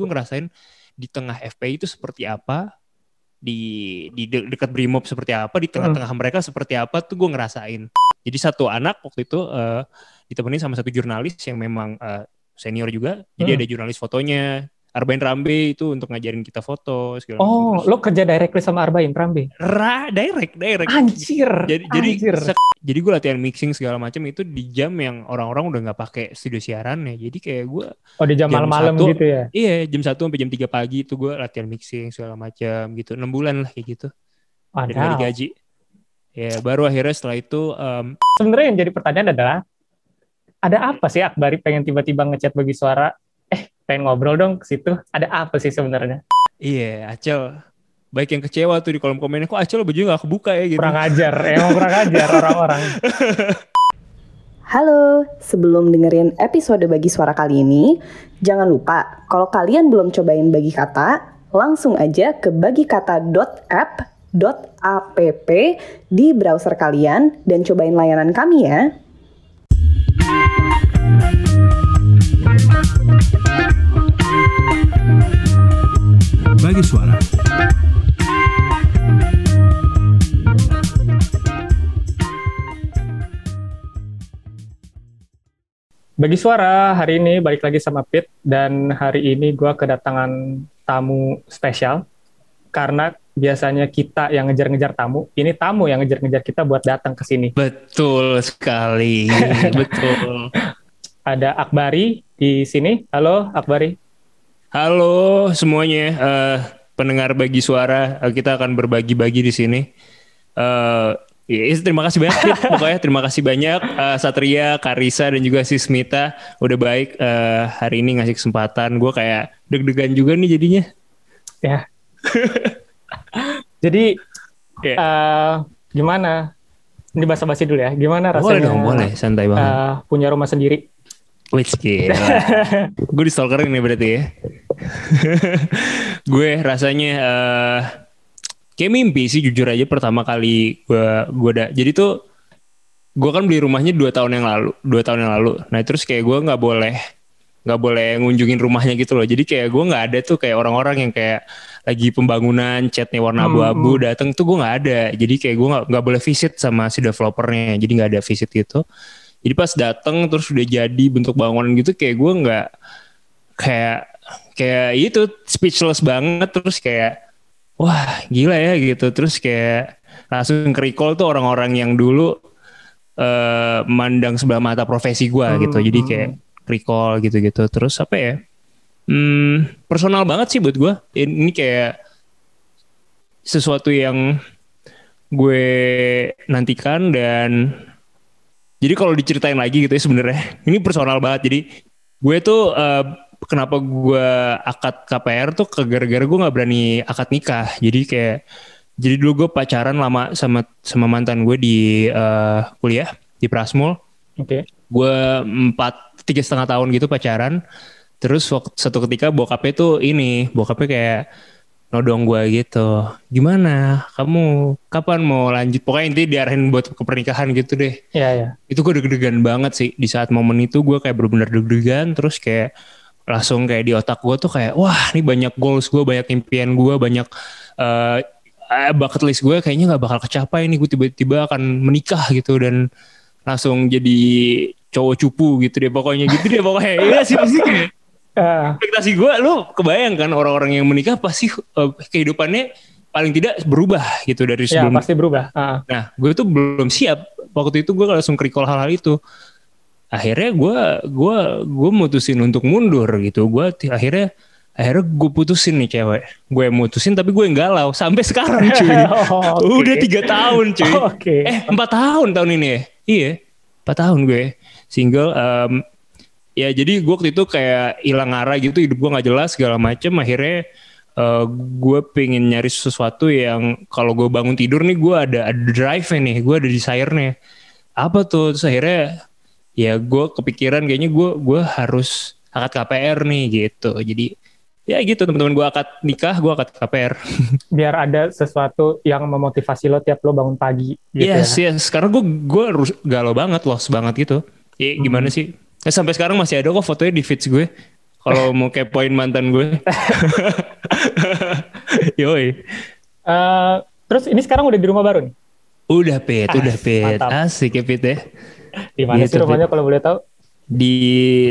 gue ngerasain di tengah FPI itu seperti apa di di de dekat Brimob seperti apa di tengah-tengah mereka seperti apa tuh gue ngerasain jadi satu anak waktu itu uh, ditemenin sama satu jurnalis yang memang uh, senior juga jadi Hmm. ada jurnalis fotonya Arbain Rambe itu untuk ngajarin kita foto segala Oh, macam. lo kerja directly sama Arbain Rambe? Ra, direct direct Anjir. jadi jadi anjir. sek- jadi gue latihan mixing segala macam itu di jam yang orang-orang udah nggak pakai studio siaran ya jadi kayak gue Oh, di jam jam malam-malam satu. gitu ya? iya jam 1 sampai jam 3 pagi itu gue latihan mixing segala macam gitu enam bulan lah kayak gitu dan nggak Wadaw. digaji ya baru akhirnya setelah itu em, Sebenarnya yang jadi pertanyaan adalah, ada apa sih Akbari pengen tiba-tiba ngechat bagi suara? Pengen ngobrol dong ke situ. Ada apa sih sebenarnya? iya Acel baik yang kecewa tuh di kolom komennya kok Acel bajunya nggak kebuka ya gitu Kurang ajar, emang kurang ajar orang-orang. Halo, sebelum dengerin episode bagi suara kali ini, jangan lupa kalau kalian belum cobain bagi kata, langsung aja ke bagikata.app.app di browser kalian dan cobain layanan kami ya. Bagi suara. Bagi suara, hari ini balik lagi sama Pit, dan hari ini gua kedatangan tamu spesial, karena biasanya kita yang ngejar-ngejar tamu, ini tamu yang ngejar-ngejar kita buat datang ke sini. betul sekali betul Ada Akbari di sini. Halo Akbari. halo semuanya eh, pendengar bagi suara eh, kita akan berbagi-bagi di sini eh ya, terima kasih banyak pokoknya terima kasih banyak eh, Satria, Karisa dan juga si Smita udah baik eh, hari ini ngasih kesempatan gue kayak deg-degan juga nih jadinya Ya. Jadi Ya. eh, gimana? Ini basa-basi dulu ya. Gimana rasanya? boleh dong boleh santai banget eh, punya rumah sendiri. Wih, gila. gue di stalkerin nih berarti ya. gue rasanya eh kayak mimpi sih jujur aja pertama kali gue gue da- jadi tuh gue kan beli rumahnya dua tahun yang lalu dua tahun yang lalu. Nah terus kayak gue nggak boleh nggak boleh ngunjungin rumahnya gitu loh. Jadi kayak gue nggak ada tuh kayak orang-orang yang kayak lagi pembangunan catnya warna Hmm, abu-abu datang tuh gue nggak ada. Jadi kayak gue nggak nggak boleh visit sama si developernya. Jadi nggak ada visit gitu jadi pas datang terus udah jadi bentuk bangunan gitu kayak gue nggak kayak kayak itu speechless banget. Terus kayak wah gila ya gitu. Terus kayak langsung ke recall tuh orang-orang yang dulu eh mandang sebelah mata profesi gue Hmm, gitu jadi kayak recall gitu-gitu. Terus apa ya? Hmm, personal banget sih buat gue ini kayak sesuatu yang gue nantikan dan jadi kalau diceritain lagi gitu ya sebenarnya ini personal banget. Jadi gue tuh eh, kenapa gue akad KPR tuh ke gara-gara gue nggak berani akad nikah. Jadi kayak jadi dulu gue pacaran lama sama sama mantan gue di eh, kuliah di Prasmul. Oke. gue empat tiga setengah tahun gitu pacaran. Terus waktu satu ketika bokapnya tuh ini bokapnya kayak nodong gue gitu. Gimana? Kamu kapan mau lanjut? Pokoknya intinya diarahin buat ke pernikahan gitu deh. Iya, ya. itu gue deg-degan banget sih. Di saat momen itu gue kayak bener-bener deg-degan terus kayak langsung kayak di otak gue tuh kayak wah ini banyak goals gue banyak impian gue banyak eh eh, bucket list gue kayaknya nggak bakal kecapai nih. Gue tiba-tiba akan menikah gitu dan langsung jadi cowok cupu gitu deh pokoknya. Gitu deh pokoknya. Iya sih pasti kayak Eh, ekspektasi gue lu kebayang kan orang-orang yang menikah pasti eh, kehidupannya paling tidak berubah gitu dari ya sebelum pasti berubah. Ah. Nah, gue tuh belum siap. Waktu itu gue langsung recall hal-hal itu. Akhirnya gue gue gue mutusin untuk mundur gitu. Gue akhirnya akhirnya gue putusin nih cewek. Gue mutusin tapi gue galau sampai sekarang cuy. Oh, oke. Udah tiga tahun cuy. Oke. Eh empat tahun tahun ini ya? Iya, empat tahun gue single. em, ya jadi gue waktu itu kayak hilang arah gitu, hidup gue nggak jelas segala macem. Akhirnya eh, gue pengen nyari sesuatu yang kalau gue bangun tidur nih gue ada ada drive nih, gue ada desire-nya. Apa tuh? Terus akhirnya ya gue kepikiran kayaknya gue gue harus akad KPR nih gitu. Jadi ya gitu teman-teman gue akad nikah, gue akad KPR. Biar ada sesuatu yang memotivasi lo tiap lo bangun pagi gitu yes, ya. yes. Karena gue gue galau banget, lost banget gitu. Ya gimana sih? Eh, sampai sekarang masih ada kok fotonya di feeds gue. Kalau mau kepoin mantan gue. Yoi. Eh, terus ini sekarang udah di rumah baru nih? Udah Pit, Ah, udah Pit. mantap. Asik ya Pit ya. Di mana Gitu, sih rumahnya kalau boleh tahu? Di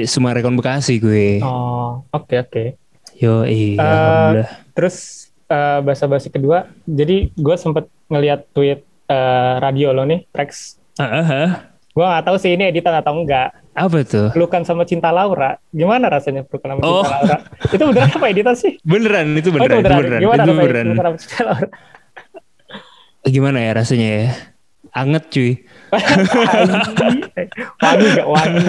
Sumarekon Bekasi gue. Oh, oke oke. Yoi, Eh, alhamdulillah. Terus eh, bahasa-basi kedua, jadi gue sempet ngeliat tweet eh, radio lo nih, Rex. Ah, ah, ah. Gue nggak tahu sih ini editan atau enggak. Apa tuh? Pelukan sama cinta Laura, gimana rasanya pelukan sama Oh. cinta Laura? Itu beneran apa editan sih? Beneran, itu Oh, beneran, itu beneran. Gimana Itu rasanya beneran. pelukan sama cinta Laura? Gimana ya rasanya ya? Anget cuy. wangi gak wangi?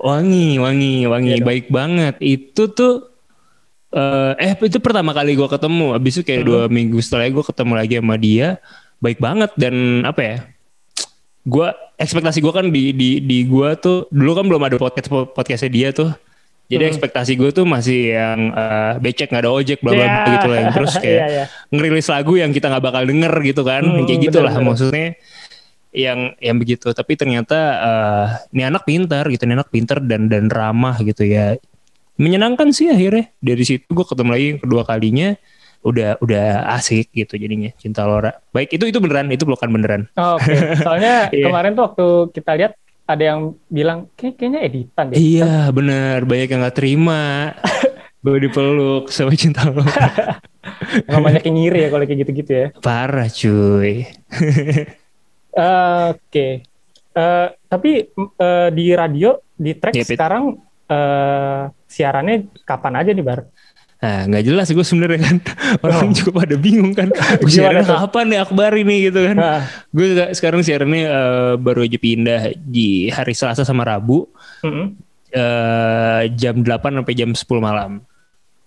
Wangi, wangi, wangi. Dong. Baik banget. Itu tuh eh eh itu pertama kali gue ketemu. Abis itu kayak Hmm. dua minggu setelahnya gue ketemu lagi sama dia. Baik banget dan apa ya? Gue ekspektasi gue kan di di di gue tuh dulu kan belum ada podcast podcastnya dia tuh. Jadi Hmm. ekspektasi gue tuh masih yang eh, becek nggak ada ojek bla bla Ya. gitu lah. Yang Terus kayak Iya, iya. ngerilis lagu yang kita nggak bakal denger gitu kan Hmm, kayak gitulah maksudnya yang yang begitu tapi ternyata eh ini anak pintar gitu ini anak pintar dan dan ramah gitu ya menyenangkan sih akhirnya dari situ gue ketemu lagi kedua kalinya udah udah asik gitu jadinya cinta Laura baik itu itu beneran itu pelukan beneran Oh, Oke, soalnya Iya. kemarin tuh waktu kita lihat ada yang bilang kayak kayaknya editan deh. iya bener banyak yang nggak terima gue dipeluk sama cinta Laura Emang banyak yang ngiri ya kalau kayak gitu-gitu ya. parah cuy Oke, Eh, tapi eh, di radio di track Iya, Pit. sekarang eh, siarannya kapan aja nih bar? Nah, nggak jelas gue sebenarnya kan. Orang Oh. juga pada bingung kan. Gue Gimana siaran kapan nih akbar ini gitu kan. Nah, Gue sekarang siarannya eh, baru aja pindah di hari Selasa sama Rabu. mm-mm. eh, jam 8 sampai jam 10 malam.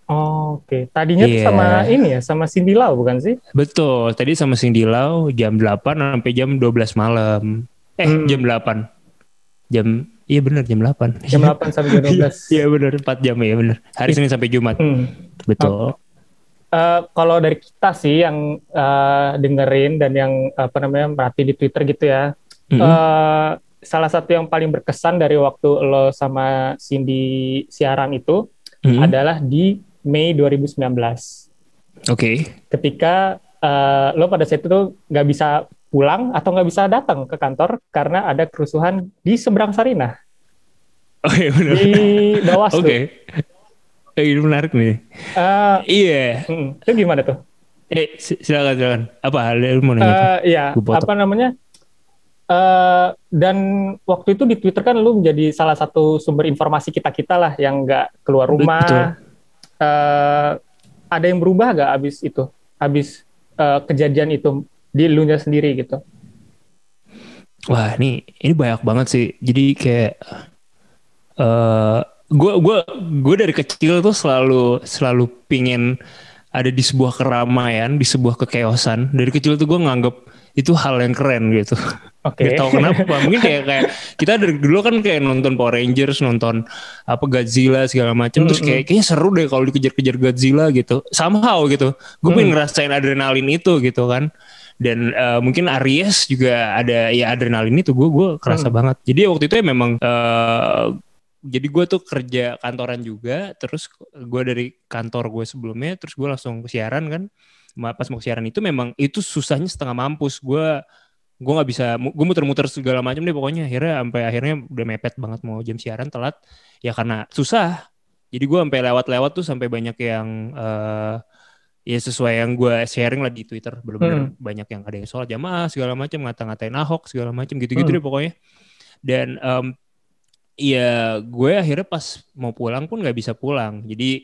Oh, Oke, tadinya tuh Iya. sama ini ya, sama Cindy Lau bukan sih? Betul, tadi sama Cindy Lau jam 8 sampai jam 12 malam. Eh, Hmm. jam 8. Jam Iya benar jam 8. Jam 8 sampai jam 12. Iya benar 4 jam ya benar. Hari Senin sampai Jumat. Hmm. Betul. Eh, kalau dari kita sih yang eh, dengerin dan yang apa namanya merhati di Twitter gitu ya, Mm-mm. eh, salah satu yang paling berkesan dari waktu lo sama Cindy siaran itu Mm-mm. adalah di Mei 2019, Oke. ketika eh, lo pada saat itu nggak bisa pulang atau nggak bisa datang ke kantor karena ada kerusuhan di seberang Sarinah Oh iya benar. di Bawaslu. Oke. Eh, ini menarik nih. Eh, Iya. mm, itu gimana tuh? Eh, si- silakan silakan. Apa hal lu mau nanya? apa? Eh, iya, apa namanya? Eh, dan waktu itu di Twitter kan lu menjadi salah satu sumber informasi kita kita lah yang nggak keluar rumah. Betul. Eh, ada yang berubah nggak abis itu? Abis eh, kejadian itu di lu sendiri gitu? Wah, ini ini banyak banget sih. Jadi kayak eh gue gua gue dari kecil tuh selalu selalu pingin ada di sebuah keramaian, di sebuah kekeosan. Dari kecil tuh gue nganggep itu hal yang keren gitu. Oke. Gak tau kenapa. Mungkin kayak kayak kita dari dulu kan kayak nonton Power Rangers, nonton apa Godzilla segala macam. Terus kayak kayaknya seru deh kalau dikejar-kejar Godzilla gitu. Somehow gitu. Gue pengen ngerasain adrenalin itu gitu kan. Dan eh, mungkin Aries juga ada ya adrenalin itu. Gue gue kerasa banget. Jadi waktu itu ya memang eh, jadi gue tuh kerja kantoran juga. Terus gue dari kantor gue sebelumnya. Terus gue langsung siaran kan. Pas mau siaran itu memang itu susahnya setengah mampus. Gue gue nggak bisa gue muter-muter segala macam deh pokoknya akhirnya sampai akhirnya udah mepet banget mau jam siaran telat ya karena susah jadi gue sampai lewat-lewat tuh sampai banyak yang eh ya sesuai yang gue sharing lah di Twitter bener-bener banyak yang ada yang sholat jamaah segala macam ngata-ngatain Ahok segala macam gitu-gitu Hmm. deh pokoknya dan em, ya gue akhirnya pas mau pulang pun nggak bisa pulang jadi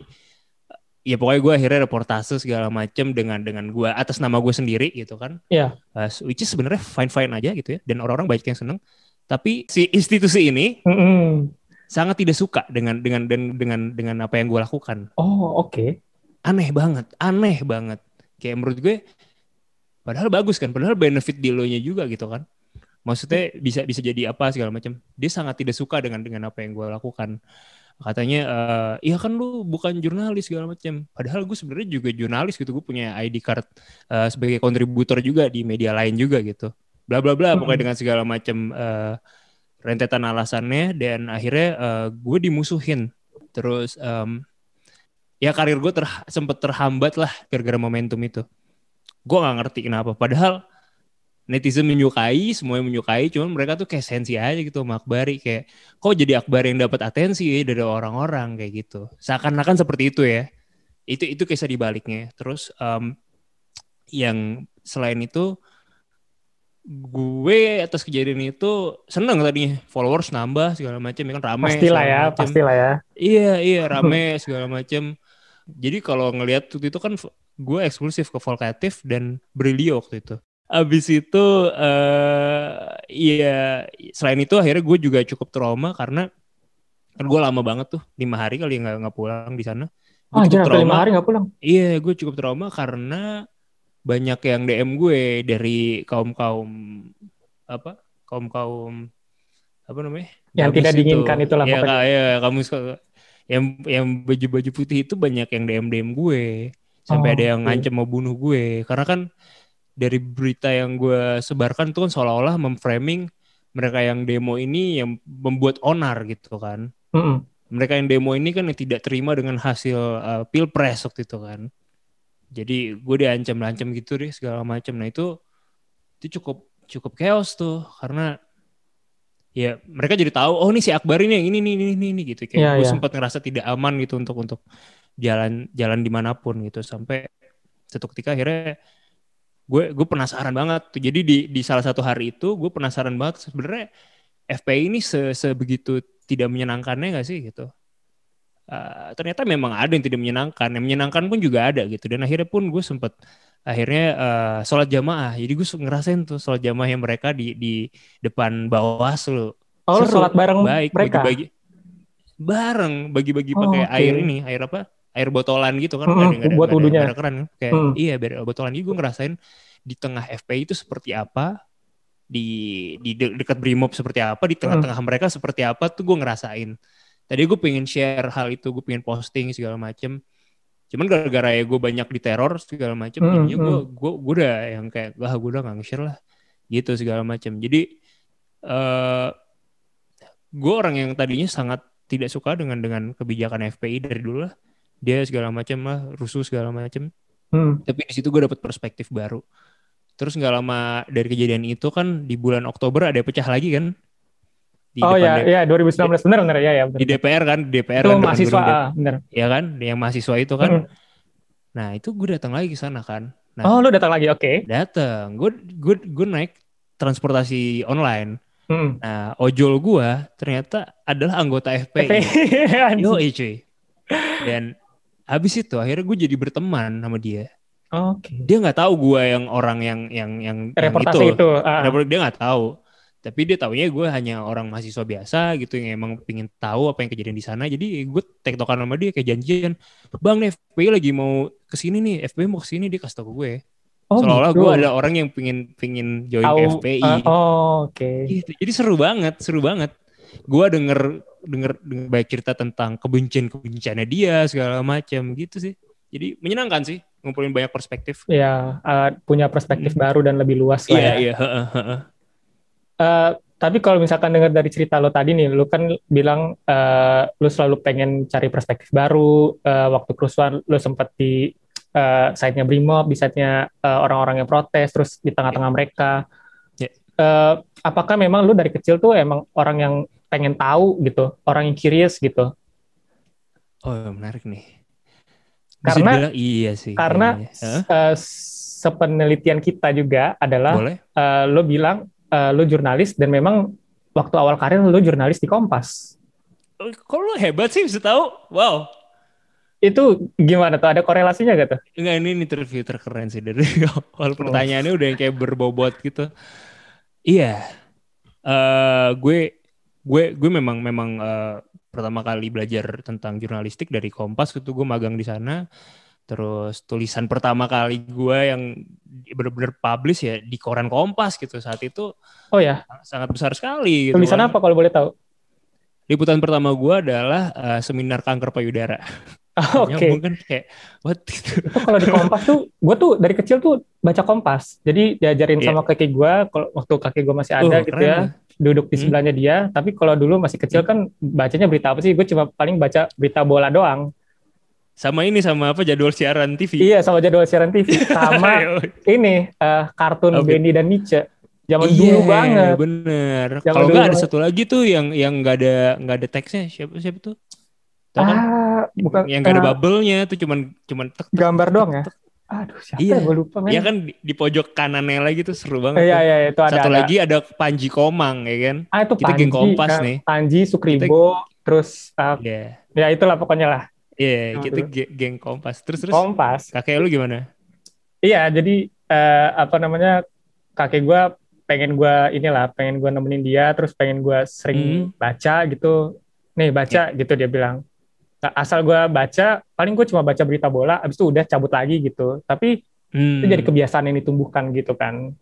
ya pokoknya gue akhirnya reportase segala macam dengan dengan gue atas nama gue sendiri gitu kan Iya. Uh, which is sebenarnya fine fine aja gitu ya dan orang-orang banyak yang seneng tapi si institusi ini Mm-mm. sangat tidak suka dengan dengan dengan dengan dengan apa yang gue lakukan Oh oke. Aneh banget aneh banget. Kayak menurut gue padahal bagus kan padahal benefit di lo nya juga gitu kan. Maksudnya bisa bisa jadi apa segala macam. Dia sangat tidak suka dengan dengan apa yang gue lakukan. Katanya eh iya kan lu bukan jurnalis segala macam. Padahal gue sebenarnya juga jurnalis gitu gue punya ID card eh, sebagai kontributor juga di media lain juga gitu. Bla bla bla pokoknya dengan segala macam eh, rentetan alasannya. Dan akhirnya eh, gue dimusuhin. Terus em, ya karir gue ter, sempet terhambat lah gara-gara momentum itu. Gue nggak ngerti kenapa. Padahal netizen menyukai semuanya menyukai cuman mereka tuh kayak sensi aja gitu sama Akbari. Kayak kok jadi Akbar yang dapat atensi ya dari orang-orang kayak gitu. Seakan-akan seperti itu ya. Itu itu kisah di baliknya. Terus em, yang selain itu gue atas kejadian itu seneng tadinya. Followers nambah segala macam ya kan rame Pastilah ya, macem. pastilah ya. Iya iya rame segala macam. Jadi kalau ngelihat waktu itu kan gue eksklusif ke Volkatif dan Brilio waktu itu. Abis itu eh iya selain itu akhirnya gue juga cukup trauma karena kan gue lama banget tuh lima hari kali nggak nggak pulang di sana. Oh, cukup jangan lima hari nggak pulang. Iya, gue cukup trauma karena banyak yang DM gue dari kaum kaum apa kaum kaum apa namanya Yang tidak diinginkan itulah ya, pokoknya. Ya kamu suka yang yang baju baju putih itu banyak yang DM DM gue sampai Oh, ada yang oke. ngancem mau bunuh gue karena kan dari berita yang gue sebarkan tuh kan seolah-olah memframing mereka yang demo ini yang membuat onar gitu kan Mm-mm. mereka yang demo ini kan yang tidak terima dengan hasil uh, pilpres waktu itu kan. Jadi gue diancam-ancam gitu deh segala macam. Nah itu itu cukup cukup chaos tuh karena ya mereka jadi tahu oh ini si Akbar ini yang ini ini ini ini, gitu. Kayak Iya, gue iya. sempat ngerasa tidak aman gitu untuk untuk jalan jalan di mana pun gitu. Sampai satu ketika akhirnya gue gue penasaran banget tuh. Jadi di di salah satu hari itu gue penasaran banget sebenarnya FPI ini se sebegitu tidak menyenangkannya gak sih gitu? Eh, ternyata memang ada yang tidak menyenangkan. Yang menyenangkan pun juga ada gitu. Dan akhirnya pun gue sempat akhirnya eh, sholat jamaah jadi gue ngerasain tuh sholat jamaah yang mereka di di depan bawaslu Oh, lu Seru, sholat bareng baik mereka. bagi-bagi bareng bagi-bagi Oh, pakai oke. air ini air apa air botolan gitu kan Mm-mm, nggak ada- buat keran kan kayak Mm. iya biar botolan jadi gue ngerasain di tengah FPI itu seperti apa di di de- dekat Brimob seperti apa di tengah-tengah mereka seperti apa tuh gue ngerasain tadi gue pengen share hal itu gue pengen posting segala macem cuman gara-gara ya gue banyak diteror segala macem Mm, jadinya gue gue gue udah yang kayak wah gue udah gak nge-share lah gitu segala macem. Jadi eh gue orang yang tadinya sangat tidak suka dengan dengan kebijakan FPI dari dulu lah. Dia segala macam lah rusuh segala macam Hmm. tapi di situ gue dapet perspektif baru. Terus nggak lama dari kejadian itu kan di bulan Oktober ada pecah lagi kan di Oh depan ya, ya 2019 bener bener ya ya. di DPR kan di DPR Itu kan mahasiswa, ah, bener. ya kan yang mahasiswa itu kan Hmm. nah itu gue datang lagi ke sana kan nah Oh, lu datang lagi, oke. datang gue gue gue naik transportasi online Hmm. nah ojol gue ternyata adalah anggota FPI Yo cuy. Dan habis itu akhirnya gue jadi berteman sama dia. Oke. Dia nggak tahu gue yang orang yang yang yang, yang itu. ah. Report- Dia nggak tahu. Tapi dia taunya gue hanya orang mahasiswa biasa gitu yang emang pengen tahu apa yang kejadian di sana. Jadi gue tektokan sama dia kayak janjian. Bang nih FPI lagi mau ke sini nih. FPI mau ke sini dia kasih tau ke gue. Oh, Seolah-olah gitu. gue ada orang yang pengen pengen join ke Tahu, FPI. ah, oh, oke. Gitu. Jadi seru banget, seru banget. Gua denger denger, denger banyak cerita tentang kebencian kebenciannya dia segala macam gitu sih. Jadi menyenangkan sih ngumpulin banyak perspektif. Ya, ah, punya perspektif Hmm. baru dan lebih luas lah Iya ya. iya. Eh, tapi kalau misalkan dengar dari cerita lo tadi nih, lo kan bilang eh, lo selalu pengen cari perspektif baru. eh, waktu kerusuhan lo sempat di eh, site-nya Brimob, di site-nya eh, orang-orang yang protes, terus di tengah-tengah mereka. Ya. Eh, apakah memang lo dari kecil tuh emang orang yang pengen tahu gitu, orang yang curious gitu? Oh menarik nih. Bisa Karena- dibilang iya sih. Karena kayaknya. Heeh, eh, sepenelitian kita juga adalah boleh. eh, lo bilang eh, lo jurnalis dan memang waktu awal karir lo jurnalis di Kompas. Oh, Kok lu hebat sih bisa tahu? Wow. Itu gimana tuh? Ada korelasinya gak tuh? Enggak ini interview terkeren sih dari awal pertanyaannya udah yang kayak berbobot gitu. Iya. Eh gue gue gue memang memang eh, pertama kali belajar tentang jurnalistik dari Kompas itu gue magang di sana. Terus tulisan pertama kali gue yang bener-bener publish ya di koran Kompas gitu saat itu Oh ya, sangat besar sekali gitu. tulisan kan. apa kalau boleh tahu? Liputan pertama gue adalah eh, seminar kanker payudara. Oke. Nyambung kan kayak what gitu. Itu kalau di Kompas tuh, gue tuh dari kecil tuh baca Kompas. Jadi diajarin Iya. sama kaki gue, kalau waktu kaki gue masih ada Oh, gitu keren ya. duduk di Hmm. sebelahnya dia. Tapi kalau dulu masih kecil kan bacanya berita apa sih? Gue cuma paling baca berita bola doang. Sama ini sama apa jadwal siaran TV. Iya, sama jadwal siaran TV. Sama ini eh, kartun Oke. Benny dan Nietzsche. Zaman Iya, dulu banget. Bener. Kalau nggak ada banget. satu lagi tuh yang yang nggak ada nggak ada teksnya siapa siapa tuh? Tahu kan? Ah, bukan yang nggak ada ah, bubble-nya tuh cuman cuman tek, tek, gambar tek, doang tek, ya. tek. Aduh, siapa Iya. ya? Gue lupa men. Iya kan di, di pojok kanannya lagi tuh seru banget. Iya, iya, itu ada. Satu ada. lagi ada Panji Komang ya kan? Ah, itu kita Panji, geng Kompas kan. nih. Panji, Sukribo, terus ah, Iya. ya itulah pokoknya lah. Iya, Yang kita dulu. ge- geng Kompas. Terus terus Kompas. kakek lu gimana? Iya, jadi eh, apa namanya kakek gue pengen gue inilah, pengen gue nemenin dia, terus pengen gue sering baca gitu. Nih baca gitu dia bilang. Nah, asal gue baca, paling gue cuma baca berita bola, abis itu udah cabut lagi gitu. Tapi Hmm. itu jadi kebiasaan yang ditumbuhkan gitu kan.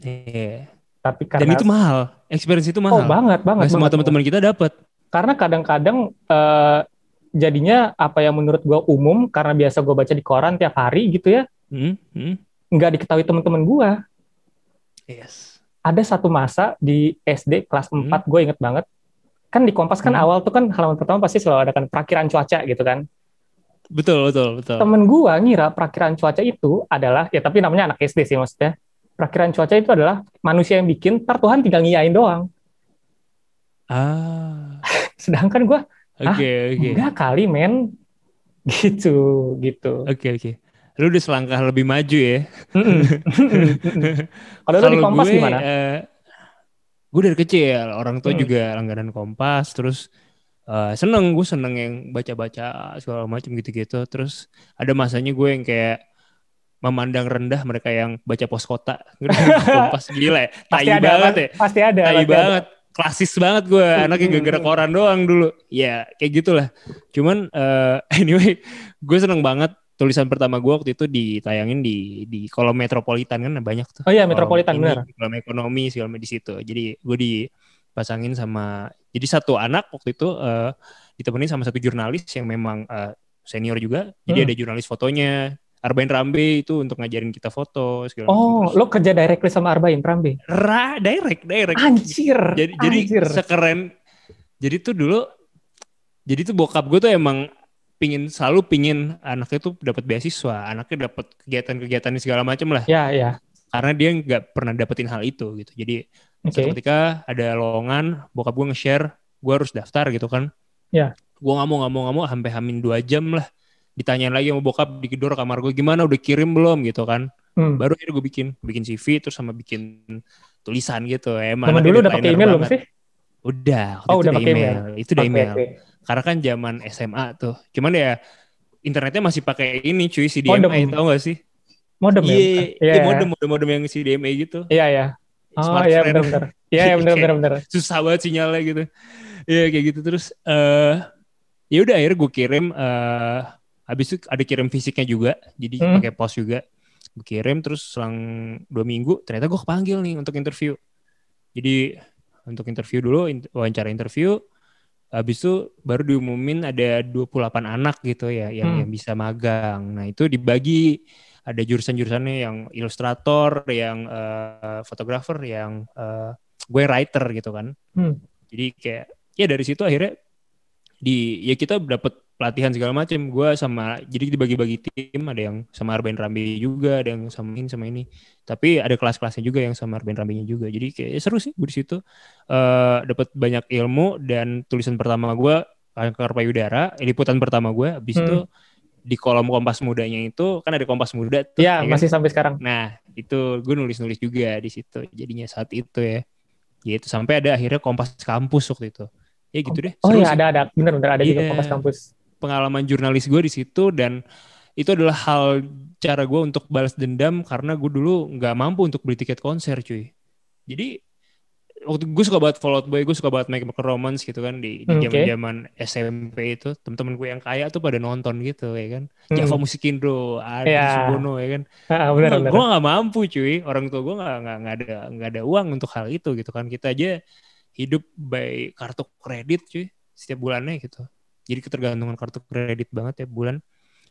Iya. Tapi Dan karena itu mahal. Experience itu oh mahal. banget banget. Nggak semua teman-teman kita dapat. Karena kadang-kadang eh, jadinya apa yang menurut gue umum karena biasa gue baca di koran tiap hari gitu ya, Hmm, hmm. nggak diketahui teman-teman gue. Yes. ada satu masa di SD kelas 4 gue inget banget kan di Kompas kan Hmm. awal tuh kan halaman pertama pasti selalu ada kan perakiran cuaca gitu kan Betul, betul, betul. temen gue ngira perakiran cuaca itu adalah ya tapi namanya anak SD sih maksudnya perakiran cuaca itu adalah manusia yang bikin ntar Tuhan tinggal ngiyain doang Ah. sedangkan gue Oke, oke. enggak kali men gitu gitu Oke, oke. Lu udah selangkah lebih maju ya. Kalau lu di Kompas gue, gimana eh, gue dari kecil, orang tua Hmm. juga langganan Kompas, terus eh, seneng, gue seneng yang baca-baca segala macam gitu-gitu. Terus ada masanya gue yang kayak memandang rendah mereka yang baca pos kota. Kompas gila ya, tai pasti ada banget ya. pasti ada Tai pasti ada. Klasis banget gue, anaknya gara-gara koran doang dulu. Ya, kayak gitulah. Cuman eh, anyway, gue seneng banget tulisan pertama gue waktu itu ditayangin di di kolom metropolitan kan banyak tuh. oh iya Metropolitan ini, bener Kolom ekonomi segala di situ. Jadi gue dipasangin sama jadi satu anak waktu itu eh, ditemenin sama satu jurnalis yang memang eh, senior juga. Jadi Hmm. ada jurnalis fotonya. Arbain Rambe itu untuk ngajarin kita foto segala macam. oh Terus- lo kerja directly sama Arbain Prambe Ra, direct, direct. anjir Jadi jadi anjir. sekeren. Jadi tuh dulu jadi tuh bokap gue tuh emang pingin selalu pingin anaknya tuh dapat beasiswa, anaknya dapat kegiatan-kegiatan segala macam lah. ya ya Karena dia nggak pernah dapetin hal itu gitu. Jadi suatu ketika ada lowongan, bokap gue nge-share, gue harus daftar gitu kan. Ya. Gue nggak mau nggak mau nggak mau sampai hamin dua jam lah. Ditanyain lagi sama bokap di gedor kamar gue gimana udah kirim belum gitu kan. Hmm. Baru akhirnya gue bikin bikin CV terus sama bikin tulisan gitu. Emang Zaman dulu udah pakai email belum sih? Udah, Oh, itu udah pakai email. Itu udah Oke, email. oke. Karena kan zaman SMA tuh. Cuman ya internetnya masih pakai ini cuy CDMA Modem. tau gak sih? Modem ya? Iya, Iya, iya iya. modem, modem, modem yang CDMA gitu. Iya, iya. Oh, Smartphone. iya benar-benar. Iya, iya benar-benar benar. Susah banget sinyalnya gitu. Iya kayak gitu terus eh ya udah akhirnya gue kirim eh habis itu ada kirim fisiknya juga. Jadi Hmm. pakai pos juga. Gue kirim terus selang dua minggu ternyata gue kepanggil nih untuk interview. Jadi untuk interview dulu, wawancara interview. Habis itu baru diumumin ada 28 anak gitu ya yang, Hmm. yang bisa magang. Nah itu dibagi ada jurusan-jurusannya yang ilustrator, yang eh, fotografer, yang eh, gue writer gitu kan. Hmm. Jadi kayak ya dari situ akhirnya di ya kita dapat pelatihan segala macam. Gue sama jadi dibagi-bagi tim ada yang sama Arben Rambe juga, ada yang sama ini sama ini. Tapi ada kelas-kelasnya juga yang sama Arben Rambe-nya juga. Jadi kayak ya seru sih gue di situ eh dapat banyak ilmu dan tulisan pertama gue kanker payudara, liputan pertama gue. Habis Hmm. itu di kolom Kompas Mudanya itu kan ada Kompas Muda tuh. Iya, ya kan? masih sampai sekarang. Nah, itu gue nulis-nulis juga di situ. Jadinya saat itu ya. Gitu sampai ada akhirnya Kompas Kampus waktu itu. Ya gitu deh. Oh iya, ada ada benar-benar ada juga Iya. Kompas Kampus. Pengalaman jurnalis gue di situ dan itu adalah hal cara gue untuk balas dendam karena gue dulu nggak mampu untuk beli tiket konser cuy. Jadi waktu gue suka banget Fall Out Boy, gue suka banget My Chemical Romance gitu kan di di Hmm, zaman zaman SMP itu teman-teman gue yang kaya tuh pada nonton gitu ya kan. Hmm. Java Musikindo, Adi Iya. Subono ya kan Ah, benar benar. gue gak mampu cuy orang tua gue gak, nggak nggak ada nggak ada uang untuk hal itu gitu kan kita aja hidup by kartu kredit cuy setiap bulannya gitu jadi ketergantungan kartu kredit banget ya bulan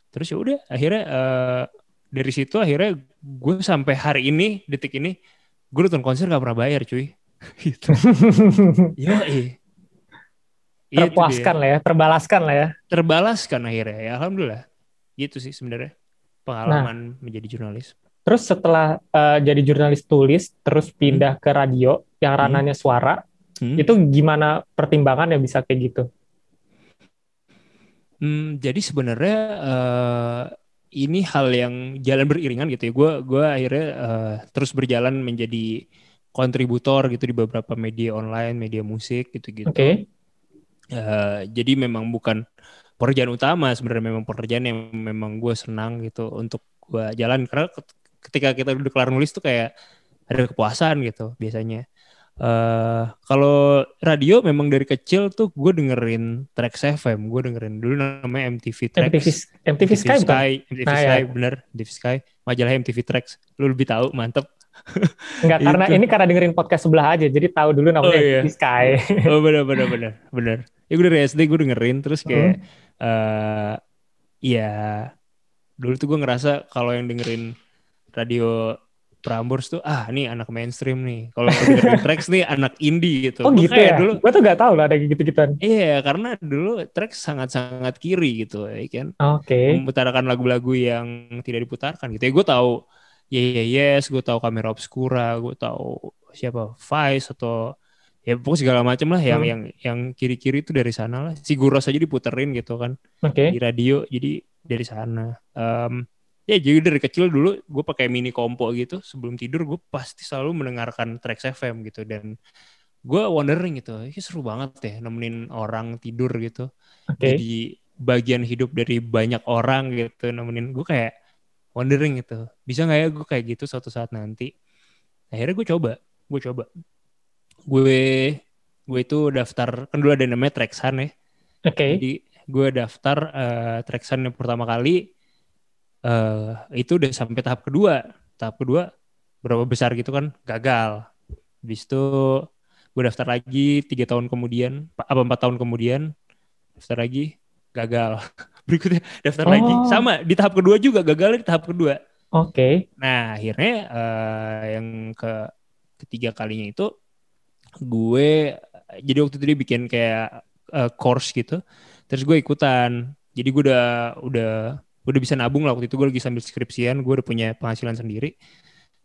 terus ya udah akhirnya eh, dari situ akhirnya gue sampai hari ini detik ini gue nonton konser gak pernah bayar cuy gitu. Yo, Terpuaskan lah ya, terbalaskan lah ya. Terbalaskan akhirnya ya, alhamdulillah. Gitu sih sebenarnya pengalaman menjadi jurnalis. Terus setelah eh, jadi jurnalis tulis, terus pindah ke radio yang ranahnya suara, Hmm. itu gimana pertimbangannya bisa kayak gitu? Hmm, jadi sebenarnya eh, ini hal yang jalan beriringan gitu ya. Gue gue akhirnya eh, terus berjalan menjadi kontributor gitu di beberapa media online, media musik gitu-gitu. Oke. Eh, jadi memang bukan pekerjaan utama sebenarnya memang pekerjaan yang memang gue senang gitu untuk gue jalan karena ket- ketika kita udah kelar nulis tuh kayak ada kepuasan gitu biasanya. Eh kalau radio memang dari kecil tuh gue dengerin Trax FM, gue dengerin dulu namanya MTV Trax. MTV, MTV Sky bukan? MTV Nah, Sky, ya. bener, MTV Sky, majalah MTV Trax. Lu lebih tahu, mantep. Enggak, karena ini karena dengerin podcast sebelah aja, jadi tahu dulu namanya Oh, iya. MTV Sky. Oh bener bener bener bener. Ya gue dari SD gue dengerin terus kayak eh ya dulu tuh gue ngerasa kalau yang dengerin radio Prambors tuh ah nih anak mainstream nih. Kalau Trax nih anak indie gitu. Oh Gua gitu ya? Dulu Gue tuh gak tahu lah ada gitu-gituan. iya karena dulu Trax sangat-sangat kiri gitu ya kan. Oke. Memutarkan lagu-lagu yang tidak diputarkan gitu. Ya gue tahu Yeah Yeah Yes, gue tahu Kamera Obscura, gue tahu siapa Vice atau ya pokoknya segala macam lah yang Hmm. yang yang kiri-kiri itu dari sana lah. Siguros aja diputerin gitu kan Oke. di radio, jadi dari sana. Em, ya jadi dari kecil dulu gue pakai mini kompo gitu. Sebelum tidur gue pasti selalu mendengarkan Trax FM gitu. Dan gue wondering gitu, ini seru banget ya nemenin orang tidur gitu. Oke. jadi bagian hidup dari banyak orang gitu nemenin. Gue kayak wondering gitu bisa nggak ya gue kayak gitu suatu saat nanti? Akhirnya gue coba gue coba. Gue gue itu daftar kan dulu ada namanya Traxan ya. Oke. jadi gue daftar eh, Traxan yang pertama kali eh itu udah sampai tahap kedua tahap kedua berapa besar gitu kan gagal habis itu gue daftar lagi tiga tahun kemudian apa empat tahun kemudian daftar lagi gagal berikutnya daftar Oh. lagi sama di tahap kedua juga gagal di tahap kedua Oke. Nah, akhirnya eh, yang ke ketiga kalinya itu gue jadi waktu itu dia bikin kayak eh, course gitu. Terus gue ikutan. Jadi gue udah udah udah bisa nabung lah waktu itu gue lagi sambil skripsian, gue udah punya penghasilan sendiri.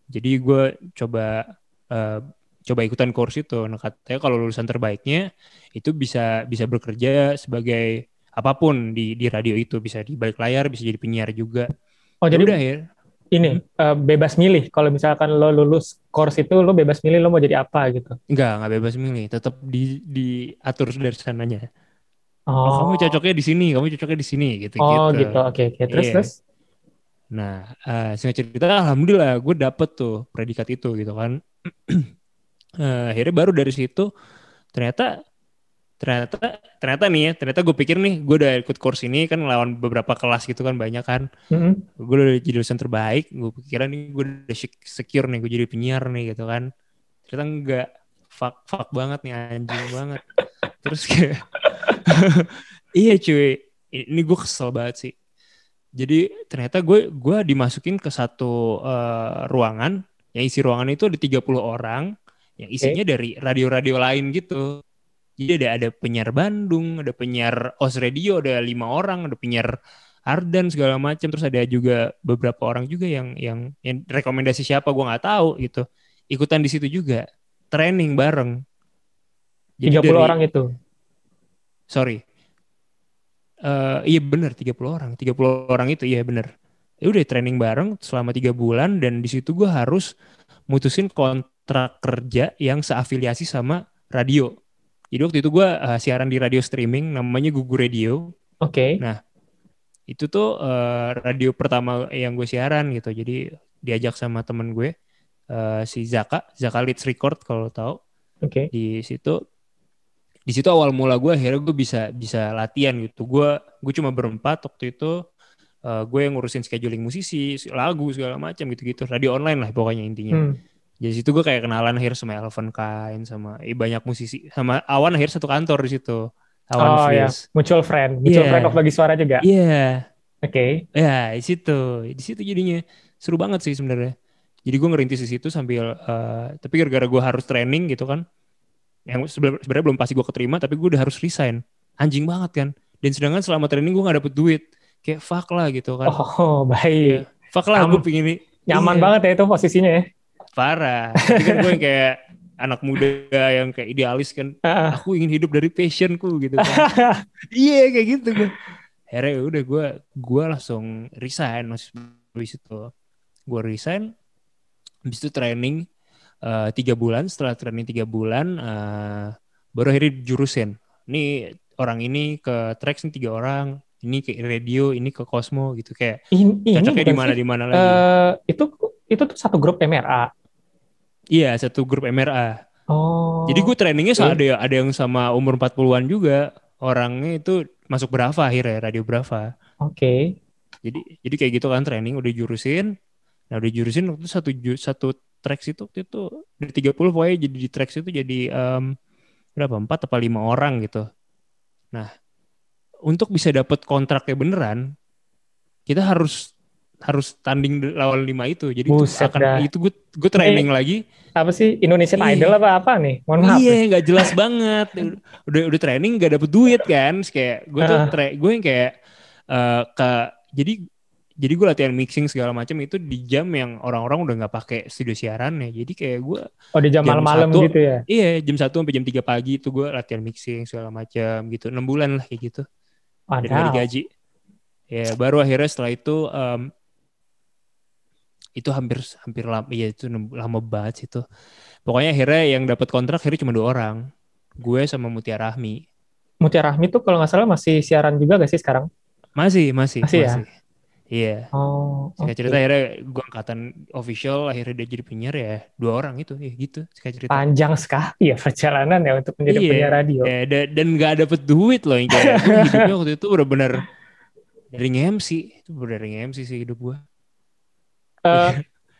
Jadi gue coba eh, coba ikutan course itu. Nah, katanya kalau lulusan terbaiknya itu bisa bisa bekerja sebagai apa pun di di radio itu, bisa di balik layar, bisa jadi penyiar juga. Oh jadi udah ya. ini eh, bebas milih. Kalau misalkan lo lulus course itu, lo bebas milih lo mau jadi apa gitu. Enggak, enggak bebas milih. Tetap di diatur dari sananya. Oh, Oh. kamu cocoknya di sini, kamu cocoknya di sini gitu Oh gitu. Oke oke. Terus Iya. terus. Nah, eh singkat cerita alhamdulillah gue dapet tuh predikat itu gitu kan. Eh, akhirnya baru dari situ ternyata ternyata ternyata nih ya, ternyata gue pikir nih gue udah ikut course ini kan lawan beberapa kelas gitu kan banyak kan. Mm-mm. Gue udah jadi lulusan terbaik, gue pikiran nih gue udah sec- secure nih gue jadi penyiar nih gitu kan. Ternyata enggak. Fuck, fuck banget nih anjing banget. Terus kayak iya cuy, ini gue kesel banget sih. Jadi ternyata gue gue dimasukin ke satu eh, ruangan yang isi ruangan itu ada 30 orang yang isinya dari radio-radio lain gitu. Jadi ada ada penyiar Bandung, ada penyiar Os Radio, ada lima orang, ada penyiar Ardan segala macam. Terus ada juga beberapa orang juga yang yang, yang rekomendasi siapa gue nggak tahu gitu. Ikutan di situ juga, training bareng. 30 dari- orang itu. sorry. Eh iya bener 30 orang. 30 orang itu iya bener. Ya udah training bareng selama tiga bulan dan di situ gue harus mutusin kontrak kerja yang seafiliasi sama radio. Jadi waktu itu gue eh, siaran di radio streaming namanya Gugu Radio. Oke. Nah, itu tuh eh, radio pertama yang gue siaran gitu. Jadi diajak sama temen gue eh, si Zaka Zaka Leeds Record kalau tahu Oke. di situ di situ awal mula gue akhirnya gue bisa bisa latihan gitu. Gue gue cuma berempat waktu itu Eh, gue yang ngurusin scheduling musisi lagu segala macam gitu gitu radio online lah pokoknya intinya. Hmm. jadi situ gue kayak kenalan akhirnya sama Elvan Kain sama eh, banyak musisi sama Awan akhirnya satu kantor di situ. Awan Oh ya, mutual friend, mutual Iya. friend of bagi suara juga. iya. Oke. ya di situ. Di situ jadinya seru banget sih sebenarnya. Jadi gue ngerintis di situ sambil, eh, tapi gara-gara gue harus training gitu kan, yang sebenarnya belum pasti gue keterima, tapi gue udah harus resign. Anjing banget kan. Dan sedangkan selama training gue gak dapet duit. Kayak fuck lah gitu kan. Oh, baik. Fuck lah gue pengen ini. Nyaman Iya, banget ya itu posisinya ya. Parah. Tapi kan gue yang kayak anak muda yang kayak idealis kan. Ah, Aku ingin hidup dari passionku gitu kan. Iya kayak gitu gue. Akhirnya ya udah gue gue langsung resign habis itu. Gue resign. Habis itu training eh, tiga bulan. Setelah training tiga bulan eh, baru akhirnya jurusin. Ini orang ini ke tracks nih tiga orang. Ini ke radio, ini ke Cosmo gitu kayak ini, ini cocoknya di mana di mana lagi. Eh, itu itu tuh satu grup MRA. Iya satu grup MRA. Oh. Jadi gue trainingnya sama ada ada yang sama umur 40-an juga. Orangnya itu masuk Brava akhirnya, radio Brava. Oke. Jadi jadi kayak gitu kan training udah jurusin. Nah, udah jurusin waktu satu satu tracks itu waktu itu dari 30 pokoknya jadi di tracks itu jadi em, berapa? 4 apa 5 orang gitu. Nah, untuk bisa dapat kontraknya beneran kita harus harus tanding lawan lima itu. Jadi itu Buset akan dah. itu gue gue training lagi Apa sih Indonesian Iya. Idol apa apa nih? Mohon maaf. Iya, nggak jelas banget. Udah udah training nggak dapet duit kan. Terus kayak gue tuh tra- gue yang kayak eh, ke jadi jadi gue latihan mixing segala macam itu di jam yang orang-orang udah nggak pakai studio siaran ya. Jadi kayak gue Oh di jam Jam malam-malam satu. gitu ya. iya jam 1 sampai jam 3 pagi itu gue latihan mixing segala macam gitu. 6 bulan lah kayak gitu. Padahal. digaji. Ya baru akhirnya setelah itu em, itu hampir hampir lama ya itu lama banget sih itu. Pokoknya akhirnya yang dapat kontrak akhirnya cuma dua orang. Gue sama Mutia Rahmi. Mutia Rahmi tuh kalau nggak salah masih siaran juga gak sih sekarang? Masih, masih, Masih masih. ya? Iya. Oh. Singkat oke. cerita akhirnya gue angkatan official akhirnya dia jadi penyiar ya dua orang itu ya gitu singkat cerita. Panjang sekali ya perjalanan ya untuk menjadi Iya. penyiar radio. Ya, da- dan nggak dapet duit loh yang kayak hidupnya waktu itu udah bener dari nge-MC itu bener dari nge-MC sih hidup gue. Eh,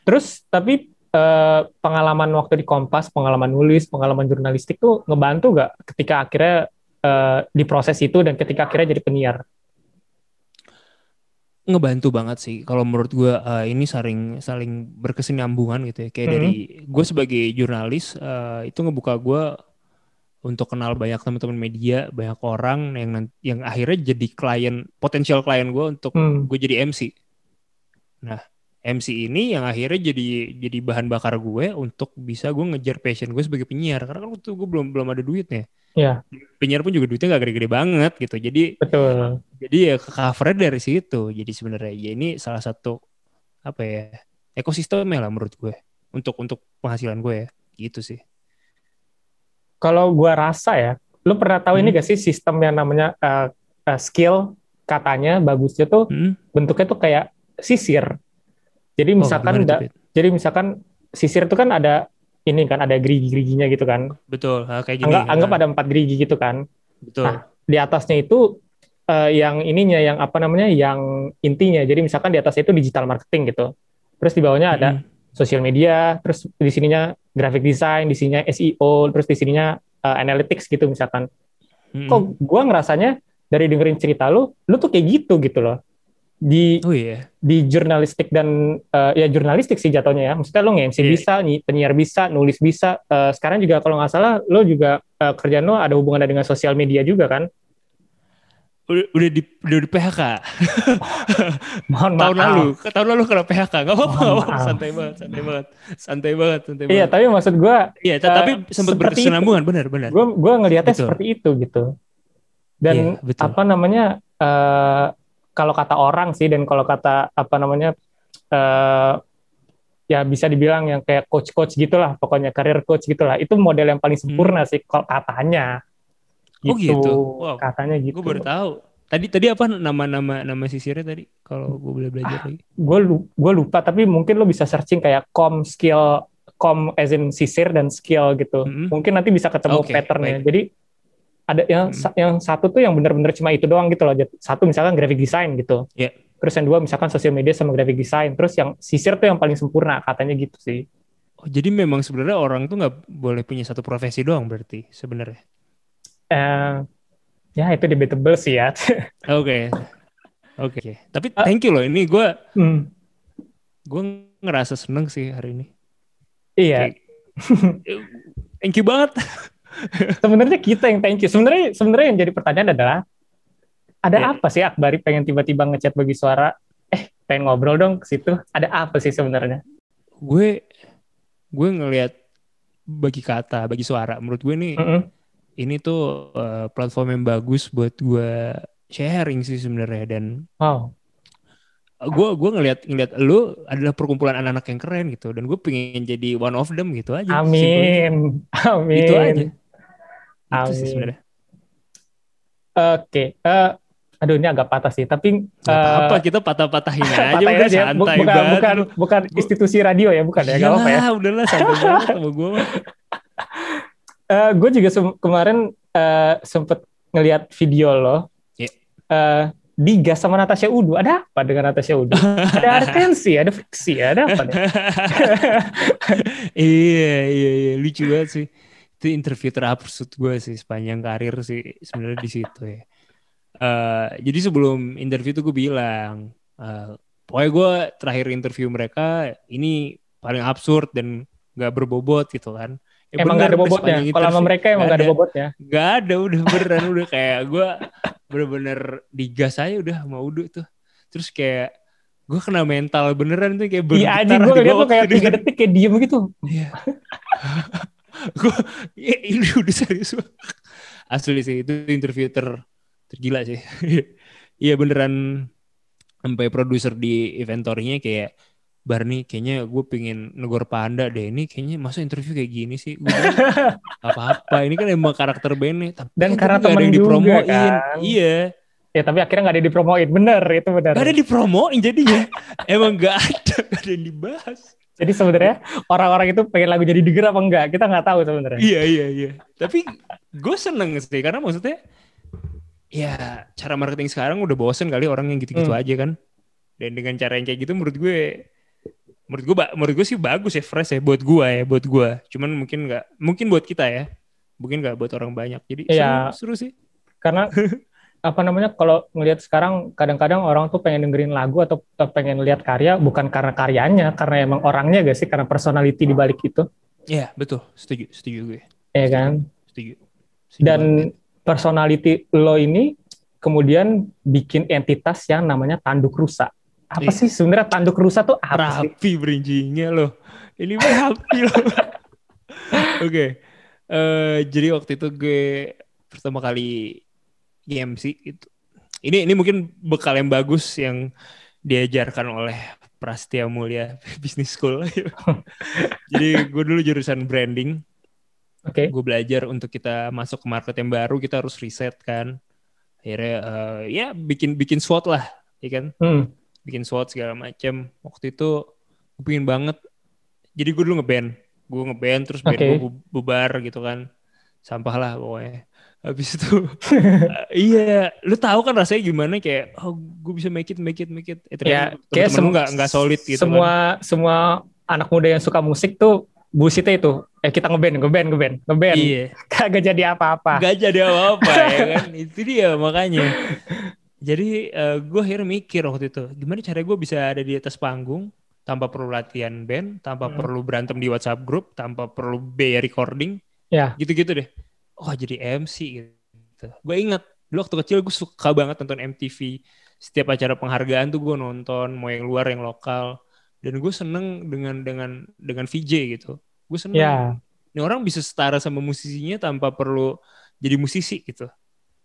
terus tapi eh, pengalaman waktu di Kompas, pengalaman nulis, pengalaman jurnalistik tuh ngebantu gak ketika akhirnya eh, di proses itu dan ketika akhirnya jadi penyiar? Ngebantu banget sih. Kalau menurut gue eh, ini saling saling berkesinambungan gitu ya. Kayak Mhm. dari gue sebagai jurnalis eh, itu ngebuka gue untuk kenal banyak teman-teman media banyak orang yang yang akhirnya jadi klien potensial klien gue untuk Hmm. gue jadi MC nah MC ini yang akhirnya jadi jadi bahan bakar gue untuk bisa gue ngejar passion gue sebagai penyiar. Karena kan waktu itu gue belum belum ada duitnya Iya. penyiar pun juga duitnya gak gede-gede banget gitu jadi Betul. jadi ya ke covernya dari situ. Jadi sebenarnya ya ini salah satu apa ya ekosistemnya lah menurut gue untuk untuk penghasilan gue ya gitu sih. Kalau gua rasa ya, lu pernah tahu ini Hmm. gak sih sistem yang namanya eh, eh, skill katanya bagusnya tuh Hmm? bentuknya tuh kayak sisir. Jadi Oh, misalkan tuh, da- jadi misalkan sisir itu kan ada ini kan ada gerigi-geriginya gitu kan. betul kayak gini. Anggap, anggap Ah, ada empat gerigi gitu kan. betul. Nah, di atasnya itu eh, yang ininya yang apa namanya yang intinya. Jadi misalkan di atasnya itu digital marketing gitu. Terus di bawahnya ada Hmm. sosial media, terus di sininya graphic design, di sininya SEO, terus di sininya eh, analytics gitu misalkan. Hmm. Kok gua ngerasanya dari dengerin cerita lu, lu tuh kayak gitu gitu loh. Di Oh iya. di jurnalistik dan eh, ya jurnalistik sih jatuhnya ya. Maksudnya lo nge-MC Iya. bisa, nyi- penyiar bisa, nulis bisa. Eh, sekarang juga kalau nggak salah lo juga eh, kerjaan lo ada hubungannya dengan sosial media juga kan? Udah, udah di udah di PHK Mohon tahun maaf. lalu. Tahun lalu kena PHK. Gak apa-apa, nggak santai banget, santai banget. Santai banget, santai Iya, banget. tapi maksud gua Iya, ta- tapi sempat berkesinambungan benar, benar. gua gua ngelihatnya Betul. seperti itu gitu. Dan Iya, betul. apa namanya eh, kalau kata orang sih dan kalau kata apa namanya eh ya bisa dibilang yang kayak coach-coach gitulah pokoknya karir coach gitulah itu model yang paling sempurna sih kalau katanya Hmm. Oh, gitu? Wow. katanya gitu Gue baru tahu. Tadi tadi apa nama-nama nama sisirnya tadi? Kalau gue boleh belajar Ah. lagi. gue gue lupa tapi mungkin lo bisa searching kayak com skill com as in sisir dan skill gitu Mm-mm. mungkin nanti bisa ketemu Oke, patternnya baik. jadi ada yang Mm. sa- yang satu tuh yang benar-benar cuma itu doang gitu loh satu misalkan graphic design gitu Iya. terus yang dua misalkan sosial media sama graphic design terus yang sisir tuh yang paling sempurna katanya gitu sih Oh, jadi memang sebenarnya orang tuh nggak boleh punya satu profesi doang berarti sebenarnya. eh ya itu debatable sih ya Oke. Oke. Tapi Ah. thank you loh. Ini gue Hmm, gue ngerasa seneng sih hari ini. Iya. Kayak, thank you banget. Sebenarnya kita yang thank you. Sebenarnya sebenarnya yang jadi pertanyaan adalah ada Iya. apa sih Akbari pengen tiba-tiba ngechat bagi suara? Eh, pengen ngobrol dong ke situ. Ada apa sih sebenarnya? gue gue ngelihat bagi kata, bagi suara. Menurut gue nih Mm-mm. ini tuh eh, platform yang bagus buat gue sharing sih sebenarnya dan Wow. gue gue ngelihat ngelihat lu adalah perkumpulan anak-anak yang keren gitu dan gue pengen jadi one of them gitu aja. Amin. Amin. Itu aja. Itu sih Amin. sebenarnya. Oke. eh, aduh ini agak patah sih, tapi Gak apa-apa eh, kita patah-patahin aja patahin udah aja. Santai bukan, banget. bukan, bukan institusi radio ya, bukan ya, gak apa-apa ya. Udahlah santai banget sama gue mah. Eh, gue juga kemarin eh, sempet ngelihat video lo Iya. eh, digas sama Natasha Udu. Ada apa dengan Natasha Udu? ada atensi, ada friksi, ada apa nih? iya iya iya lucu banget sih itu interview terabsurd gue sih sepanjang karir sih sebenarnya di situ ya Eh, jadi sebelum interview tuh gue bilang eh, pokoknya gue terakhir interview mereka ini paling absurd dan nggak berbobot gitu kan Ya emang bener, gak ada udah bobotnya. Kalau sama mereka emang gak ada ada. bobotnya. Gak ada udah beneran udah kayak gue bener-bener digas aja udah sama Udu tuh terus kayak gue kena mental beneran tuh kayak Iya bergetar anjing gue ngeliat gua tuh kayak waktu tiga denger. detik kayak diem gitu. Iya. gue ya, ini udah serius. Asli sih itu interview ter tergila sih. Iya beneran sampai produser di inventory-nya kayak Barney kayaknya gue pengen negor panda deh ini kayaknya masa interview kayak gini sih gue bilang, "Gak apa-apa ini kan emang karakter bandnya tapi Dan kan karena nggak ada temen yang juga, dipromoin kan. iya Ya tapi akhirnya gak ada dipromoin. Bener, itu bener. gak ada dipromoin jadinya emang gak ada gak ada yang dibahas Jadi sebenarnya orang-orang itu pengen lagu jadi denger apa enggak? Kita nggak tahu sebenarnya. Iya iya iya. Tapi gue seneng sih karena maksudnya ya cara marketing sekarang udah bosen kali orang yang gitu-gitu Hmm. aja kan. Dan dengan cara yang kayak gitu menurut gue menurut gue menurut gue sih bagus ya fresh ya buat gue ya buat gue. Cuman mungkin nggak mungkin buat kita ya. Mungkin nggak buat orang banyak. Jadi Iya. seru, seru sih. Karena apa namanya kalau ngelihat sekarang kadang-kadang orang tuh pengen dengerin lagu atau atau pengen lihat karya bukan karena karyanya, karena emang orangnya gak sih? Karena personality di balik itu, Iya betul. Setuju setuju gue. ya kan? Setuju. Setuju Dan personality lo ini kemudian bikin entitas yang namanya tanduk rusa. Apa Iya. sih sebenarnya tanduk rusa tuh apa sih? rapi berinjingnya loh. Ini mah rapi loh. Oke. Eh, jadi waktu itu gue pertama kali MC itu. Ini ini mungkin bekal yang bagus yang diajarkan oleh Prastia Mulia Business School. jadi gue dulu jurusan branding. Oke. Gue belajar untuk kita masuk ke market yang baru kita harus riset kan. Akhirnya eh, ya bikin bikin SWOT lah, ya kan? Hmm. bikin SWOT segala macam. Waktu itu gue pengen banget. Jadi gue dulu ngeband. Gue ngeband terus band Oke. gue bu- bubar gitu kan. Sampah lah pokoknya. Habis itu iya, lu tahu kan rasanya gimana kayak oh gue bisa make it make it make it. Eh, Ya, kayak temen-temen lu sem- nggak nggak solid gitu semua kan. semua anak muda yang suka musik tuh bullshitnya itu. Eh kita ngeband, ngeband, ngeband, ngeband. Iya. Kagak jadi apa-apa. Gak jadi apa-apa ya kan. Itu dia makanya. Jadi eh, gue akhirnya mikir waktu itu, gimana cara gue bisa ada di atas panggung tanpa perlu latihan band, tanpa Hmm. perlu berantem di WhatsApp group, tanpa perlu biaya recording, Ya. gitu-gitu deh. Oh jadi MC gitu. Gue ingat dulu waktu kecil gue suka banget nonton MTV. Setiap acara penghargaan tuh gue nonton, mau yang luar yang lokal. Dan gue seneng dengan dengan dengan VJ gitu. Gue seneng. Ya. Ini orang bisa setara sama musisinya tanpa perlu jadi musisi gitu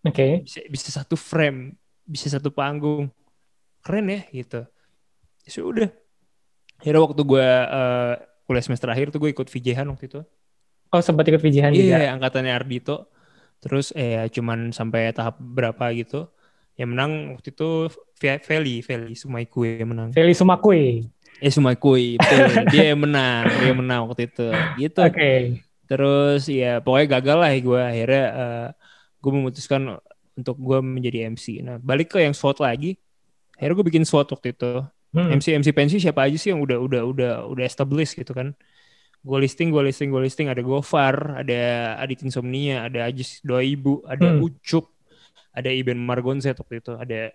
Oke. bisa bisa satu frame bisa satu panggung keren ya gitu ya sudah akhirnya waktu gue eh, kuliah semester akhir tuh gue ikut VJ-han waktu itu Oh sempat ikut VJ-an juga. iya angkatannya Ardito terus eh cuman sampai tahap berapa gitu yang menang waktu itu Fe- Feli Feli Sumaiku yang menang Feli Sumakui. eh Sumaiku betul dia yang menang dia yang menang waktu itu gitu Oke. Terus ya pokoknya gagal lah gue akhirnya eh, gue memutuskan untuk gue menjadi MC. Nah balik ke yang SWOT lagi, akhirnya gue bikin SWOT waktu itu. Hmm. MC MC pensi siapa aja sih yang udah udah udah udah established gitu kan? Gue listing, gue listing, gue listing. Ada Gofar, ada Adit Insomnia, ada Ajis Doa Ibu, ada Hmm. Ucup, ada Iben Margonset waktu itu, ada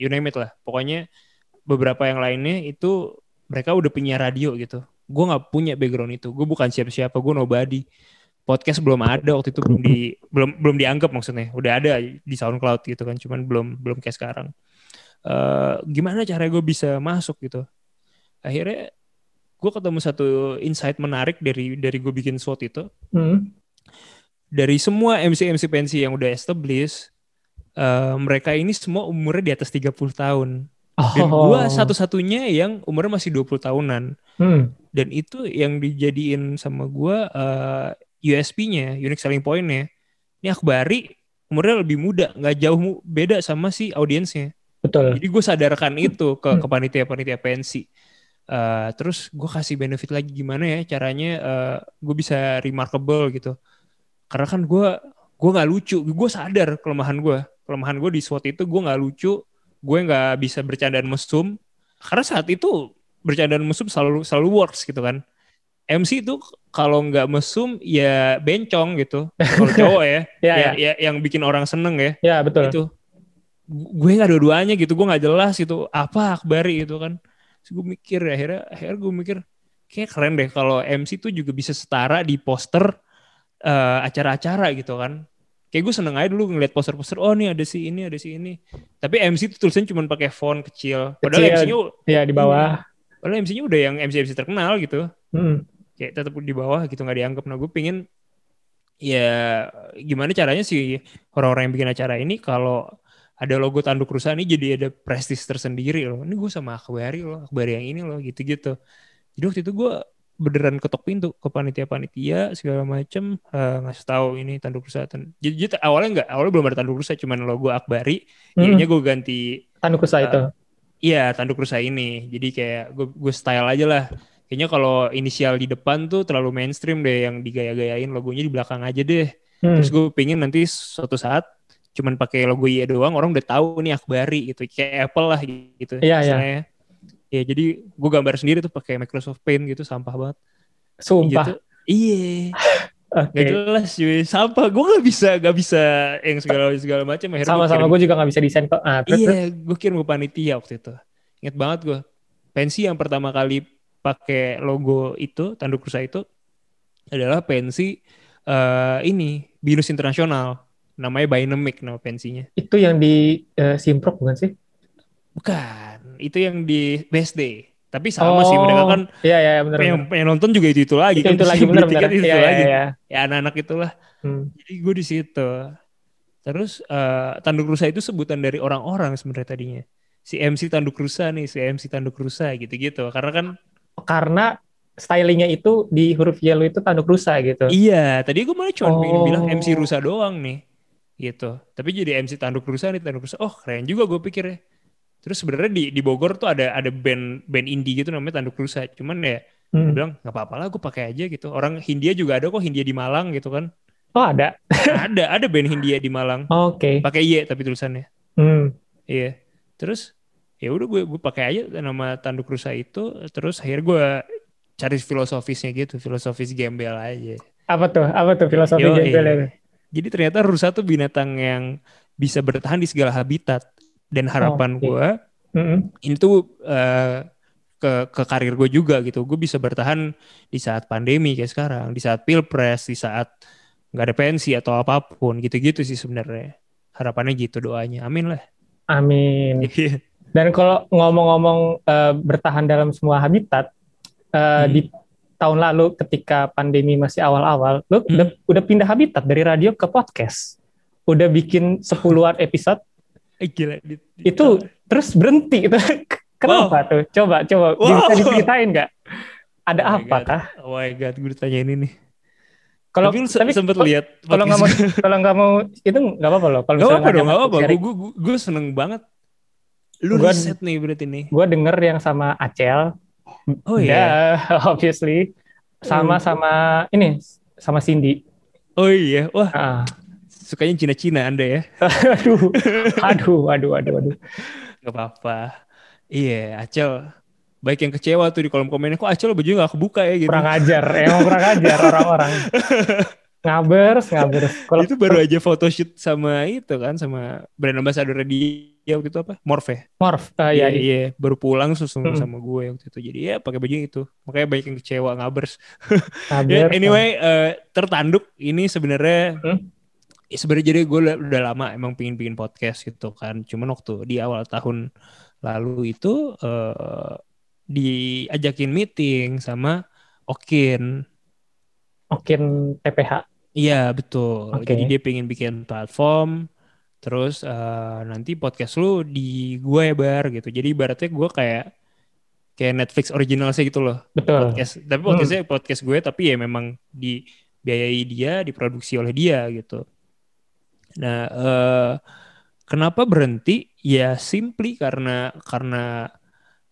you name it lah. Pokoknya beberapa yang lainnya itu mereka udah punya radio gitu. Gue nggak punya background itu. Gue bukan siapa-siapa. Gue nobody. Podcast belum ada waktu itu belum di belum belum dianggap maksudnya. Udah ada di SoundCloud gitu kan. Cuman belum belum kayak sekarang. Eh, gimana cara gue bisa masuk gitu? Akhirnya gue ketemu satu insight menarik dari dari gue bikin SWOT itu. Hmm. Dari semua MC MC pensi yang udah established, eh, mereka ini semua umurnya di atas 30 tahun. Dan Oh. gue satu-satunya yang umurnya masih 20 tahunan. Hmm. Dan itu yang dijadiin sama gue eh, USP-nya, unique selling point-nya. Ini Akbari umurnya lebih muda, nggak jauh beda sama si audiensnya. Betul. Jadi gue sadarkan itu ke Hmm. ke panitia-panitia pensi. Eh, terus gue kasih benefit lagi gimana ya caranya eh, gue bisa remarkable gitu. Karena kan gue gue nggak lucu, gue sadar kelemahan gue. Kelemahan gue di SWOT itu gue nggak lucu, gue nggak bisa bercandaan mesum. Karena saat itu bercandaan mesum selalu selalu works gitu kan. MC itu kalau nggak mesum ya bencong gitu. Kalau cowok ya, Ya, ya, ya. ya yang bikin orang seneng ya Ya, betul. itu gue nggak dua-duanya gitu gue nggak jelas gitu apa akbari gitu kan Terus gue mikir akhirnya akhirnya gue mikir kayak keren deh kalau MC tuh juga bisa setara di poster eh, acara-acara gitu kan kayak gue seneng aja dulu ngeliat poster-poster oh nih ada si ini ada si ini tapi MC tuh tulisannya cuma pakai font kecil padahal Kecil. MC-nya Ya, di bawah. padahal MC-nya udah yang MC MC terkenal gitu Hmm. kayak tetap di bawah gitu nggak dianggap nah gue pingin ya gimana caranya sih orang-orang yang bikin acara ini kalau ada logo tanduk rusa ini jadi ada prestis tersendiri loh ini gue sama Akbari loh Akbari yang ini loh gitu-gitu jadi waktu itu gue beneran ketok pintu ke panitia-panitia segala macem eh, ngasih tahu ini tanduk rusa jadi, jadi awalnya nggak awalnya belum ada tanduk rusa cuman logo Akbari Hmm. gue ganti Tanduk rusa itu. Iya, tanduk rusa ini. Jadi kayak gue gue style aja lah. Kayaknya kalau inisial di depan tuh terlalu mainstream deh yang digaya-gayain logonya di belakang aja deh. Hmm. Terus gue pengen nanti suatu saat cuman pakai logo IE doang orang udah tahu nih Akbari gitu. Kayak Apple lah gitu. Iya, iya. istilahnya. Ya jadi gue gambar sendiri tuh pakai Microsoft Paint gitu sampah banget. Sumpah. Gitu. Iya. Oke. Gak jelas cuy. Sampah. Gue gak bisa gak bisa yang segala segala macam. Sama-sama kirim- gue juga nggak bisa desain kok. Ah, terus. Iya, gue kirim ke panitia waktu itu. Ingat banget gue. Pensi yang pertama kali pakai logo itu, tanduk rusa itu adalah pensi eh, ini Binus Internasional. Namanya Dynamic nama pensinya. Itu yang di eh, Simprok bukan sih? Bukan, itu yang di BSD. Tapi sama sih mereka kan Iya, iya, benar. yang, yang nonton juga itu itu lagi Itu, kan itu lagi benar benar. tiket itu, Iya, itu iya, lagi. iya. Ya anak-anak itulah. Hmm. Jadi gue di situ. Terus eh, tanduk rusa itu sebutan dari orang-orang sebenarnya tadinya. Si MC tanduk rusa nih, si MC tanduk rusa gitu-gitu. Karena kan Karena stylingnya itu di huruf yellow itu tanduk rusa gitu. iya, tadi gue malah cuma Oh. bilang MC rusa doang nih. Gitu. Tapi jadi MC tanduk rusa nih, tanduk rusa. Oh, keren juga gue pikir ya. Terus sebenarnya di di Bogor tuh ada ada band band indie gitu namanya Tanduk Rusa. Cuman ya Hmm. bilang nggak apa-apa lah gue pakai aja gitu. Orang Hindia juga ada kok Hindia di Malang gitu kan. Oh, ada. ada ada band Hindia di Malang. Oke. Pakai Y tapi tulisannya. Hmm. Iya. Terus ya udah gue gue pakai aja nama tanduk rusa itu terus akhirnya gue cari filosofisnya gitu, filosofis gembel aja. Apa tuh? Apa tuh filosofi gembel itu? Jadi ternyata rusa tuh binatang yang bisa bertahan di segala habitat dan harapan Oke. gue Mm-mm. ini tuh eh, ke ke karir gue juga gitu. Gue bisa bertahan di saat pandemi kayak sekarang, di saat pilpres, di saat nggak ada pensi atau apa pun gitu-gitu sih sebenarnya. Harapannya gitu doanya. Amin lah. Amin. Iya. Dan kalau ngomong-ngomong eh, bertahan dalam semua habitat, eh, Hmm. di tahun lalu ketika pandemi masih awal-awal, lo Hmm. udah, udah pindah habitat dari radio ke podcast. Udah bikin sepuluhan episode, Eh, gila. di- itu terus berhenti. Itu kenapa tuh? Coba, coba Wow. bisa diceritain nggak? Ada Oh apa kah? Oh my god, gue ditanya ini nih. Kalau tapi tapi sempet kalau- lihat kalau nggak mau kalau nggak mau itu nggak apa-apa loh. Kalau Gak misalnya apa dong, nggak gak ada apa. sharing. Gue gue gue seneng banget. Lu Gua- riset nih berarti nih. gue denger yang sama Acel, Oh iya. ya, obviously, sama Hmm. sama ini sama Cindy. Oh iya. Wah, Ah. sukanya Cina-Cina Anda ya. aduh, aduh, aduh, aduh, aduh. Gak apa-apa. Iya, Acel. Baik yang kecewa tuh di kolom komennya. Kok Acel baju gak kebuka ya gitu. Kurang ajar, emang kurang ajar orang-orang. Ngabers, ngabers. Kalau itu baru aja photoshoot sama itu kan. Sama brand ambassador dia waktu itu apa? Morph ya? Morph. Uh, Iya, ya, di- iya, baru pulang langsung Mm-mm. sama gue waktu itu. Jadi ya pakai baju itu. Makanya banyak yang kecewa ngabers. Haber, Ya, anyway, eh, tertanduk ini sebenarnya Hmm? ya sebenarnya jadi gue udah, lama emang pingin bikin podcast gitu kan. Cuman waktu di awal tahun lalu itu eh diajakin meeting sama Okin. Okin TPH. Iya betul. Oke. Jadi dia pengen bikin platform. Terus eh, nanti podcast lu di gue bar gitu. Jadi ibaratnya gue kayak kayak Netflix original sih gitu loh Betul. podcast tapi podcastnya podcast gue tapi ya memang dibiayai dia diproduksi oleh dia gitu nah eh, kenapa berhenti ya simply karena karena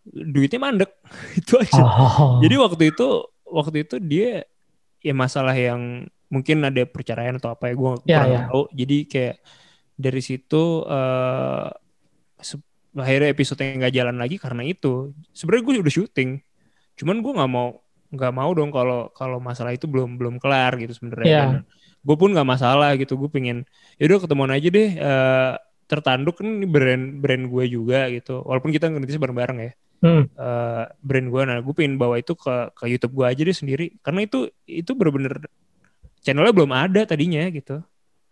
duitnya mandek itu aja Oh. jadi waktu itu waktu itu dia ya masalah yang mungkin ada perceraian atau apa ya gue Ya, kurang ya. tahu jadi kayak dari situ se- akhirnya episode yang nggak jalan lagi karena itu. Sebenarnya gue udah syuting. Cuman gue nggak mau nggak mau dong kalau kalau masalah itu belum belum kelar gitu sebenarnya. Dan gue pun nggak masalah gitu. Gue pengen yaudah ketemuan aja deh eh, tertanduk. Kan ini brand brand gue juga gitu. Walaupun kita ngerintis bareng-bareng ya. Hmm. eh, brand gue nah gue pengen bawa itu ke ke YouTube gue aja deh sendiri. Karena itu itu bener-bener channelnya belum ada tadinya gitu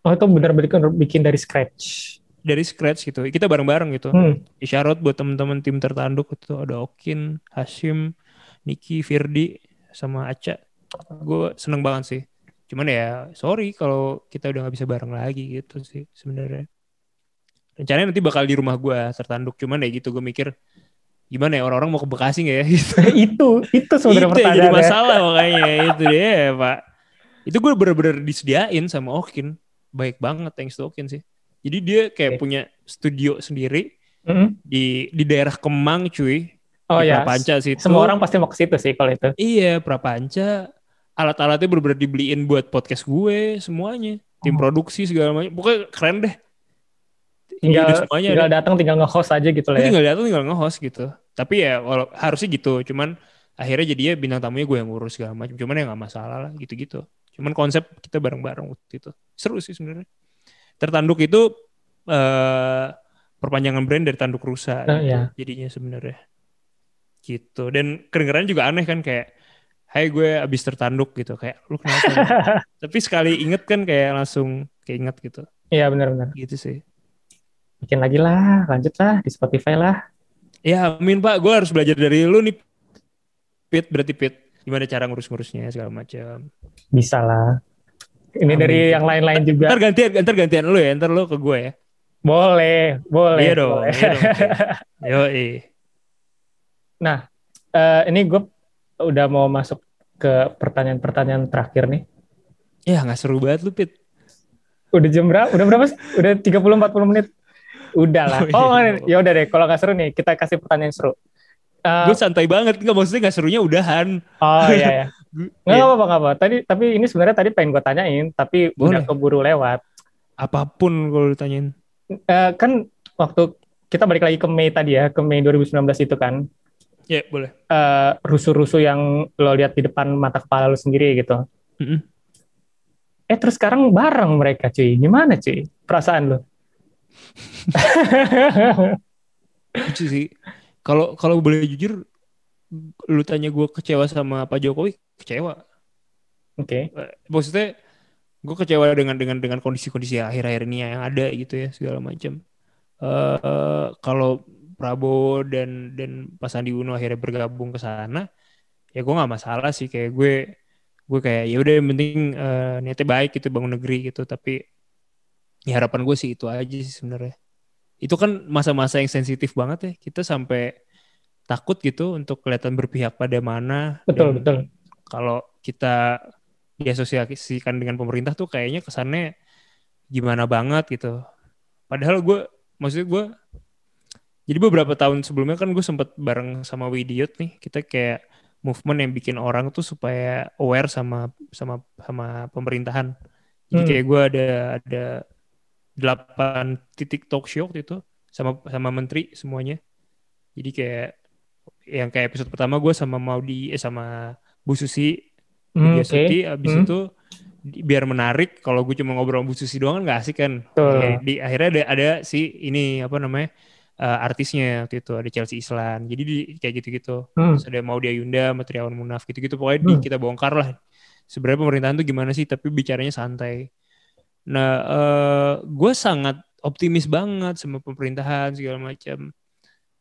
Oh itu benar-benar bikin dari scratch. dari scratch gitu. Kita bareng-bareng gitu. Hmm. isyarat buat teman-teman tim tertanduk itu ada Okin Hashim Niki Firdi sama Aca. Gue seneng banget sih. Cuman ya sorry kalau kita udah nggak bisa bareng lagi gitu sih sebenarnya. Rencananya nanti bakal di rumah gue tertanduk. Cuman ya gitu gue mikir gimana ya orang-orang mau ke Bekasi nggak ya? Gitu. Itu itu sebenarnya itu yang jadi masalah makanya itu dia pak. Itu gue bener-bener disediain sama Okin baik banget thanks to Okin sih jadi dia kayak Oke. punya studio sendiri Hmm. di di daerah Kemang cuy Oh di ya. Prapanca situ Semua orang pasti mau ke situ sih kalau itu. iya Prapanca alat-alatnya bener-bener dibeliin buat podcast gue semuanya tim Oh. produksi segala macam pokoknya keren deh Tinggal Udah semuanya tinggal datang tinggal nge-host aja gitu lah ya. tinggal datang tinggal nge-host gitu tapi ya walau, harusnya gitu cuman akhirnya jadinya bintang tamunya gue yang ngurus segala macam cuman ya nggak masalah lah gitu-gitu cuman konsep kita bareng-bareng waktu itu. Seru sih sebenarnya. Tertanduk itu eh perpanjangan brand dari tanduk rusa Oh, gitu, iya. jadinya sebenarnya. Gitu. Dan kedengeran juga aneh kan kayak Hai gue abis tertanduk gitu. Kayak lu kenapa? Tapi sekali inget kan kayak langsung keinget gitu. Iya benar-benar. gitu sih. Bikin lagi lah, lanjut lah di Spotify lah. Ya amin pak, gue harus belajar dari lu nih Pit, berarti Pit Gimana cara ngurus-ngurusnya segala macam Bisa lah. Ini Amin. dari yang lain-lain juga. Ntar gantian, ntar gantian lu ya, ntar lu ke gue ya Boleh, boleh. Iya dong, boleh. iya dong, Pit. Yo Eh, ini gue udah mau masuk ke pertanyaan-pertanyaan terakhir nih. Ya gak seru banget lu Pit Udah jam berapa? Udah berapa sih? Udah 30-40 menit? Udah lah. Oh, Oh, iya. ya udah deh. Kalau nggak seru nih, kita kasih pertanyaan seru. Eh, Gue santai banget, nggak maksudnya gak serunya udahan oh iya ya. Gu- Nggak ya, apa-apa, nggak apa. Tadi tapi ini sebenarnya tadi pengen gue tanyain, tapi udah Boleh. keburu lewat. Apa pun kalau ditanyain Eh, kan waktu kita balik lagi ke Mei tadi ya, ke Mei 2019 itu kan, Ya boleh eh, rusuh-rusuh yang lo lihat di depan mata kepala lo sendiri gitu. Mm-mm. Eh terus sekarang bareng mereka cuy, gimana cuy perasaan lo? Lucu sih Kalau kalau boleh jujur Lu tanya gue kecewa sama Pak Jokowi Kecewa Oke, Eh, maksudnya gue kecewa dengan dengan dengan kondisi-kondisi akhir-akhir ini yang ada gitu ya segala macam. eh kalau Prabowo dan dan Pak Sandi Uno akhirnya bergabung ke sana, ya gue nggak masalah sih kayak gue gue kayak ya udah yang penting eh, niatnya baik gitu bangun negeri gitu tapi ya harapan gue sih itu aja sih sebenarnya. Itu kan masa-masa yang sensitif banget ya kita sampai takut gitu untuk kelihatan berpihak pada mana. betul dan betul. kalau kita diasosiasikan dengan pemerintah tuh kayaknya kesannya gimana banget gitu. Padahal gue, maksudnya gue, jadi beberapa tahun sebelumnya kan gue sempet bareng sama Widiot nih, kita kayak movement yang bikin orang tuh supaya aware sama sama sama pemerintahan. Jadi Hmm. kayak gue ada ada delapan titik talk show waktu itu sama sama menteri semuanya. Jadi kayak yang kayak episode pertama gue sama Maudi eh sama Bu Susi Oke, Suti abis Hmm. itu biar menarik kalau gue cuma ngobrol sama Bu Susi doang kan gak asik kan. Ya, di akhirnya ada ada si ini apa namanya eh, artisnya waktu itu ada Chelsea Islan jadi di, kayak gitu-gitu Hmm. Terus ada Maudy Ayunda sama Triawan Munaf gitu-gitu pokoknya di, Hmm. kita bongkar lah sebenarnya pemerintahan tuh gimana sih tapi bicaranya santai nah eh gue sangat optimis banget sama pemerintahan segala macam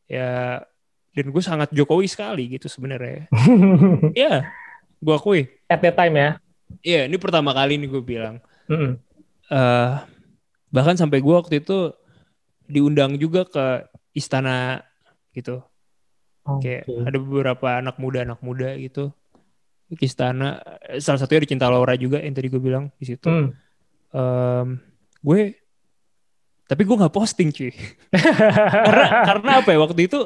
ya dan gue sangat Jokowi sekali gitu sebenarnya ya gue akui At that time ya. Iya, ini pertama kali nih gue bilang. Mm-mm. eh bahkan sampai gue waktu itu diundang juga ke istana gitu. Kayak Oke. ada beberapa anak muda anak muda gitu ke istana. Salah satunya ada Cinta Laura juga yang tadi gue bilang di situ. Hmm. Em, gue tapi gue nggak posting cuy. karena karena apa ya waktu itu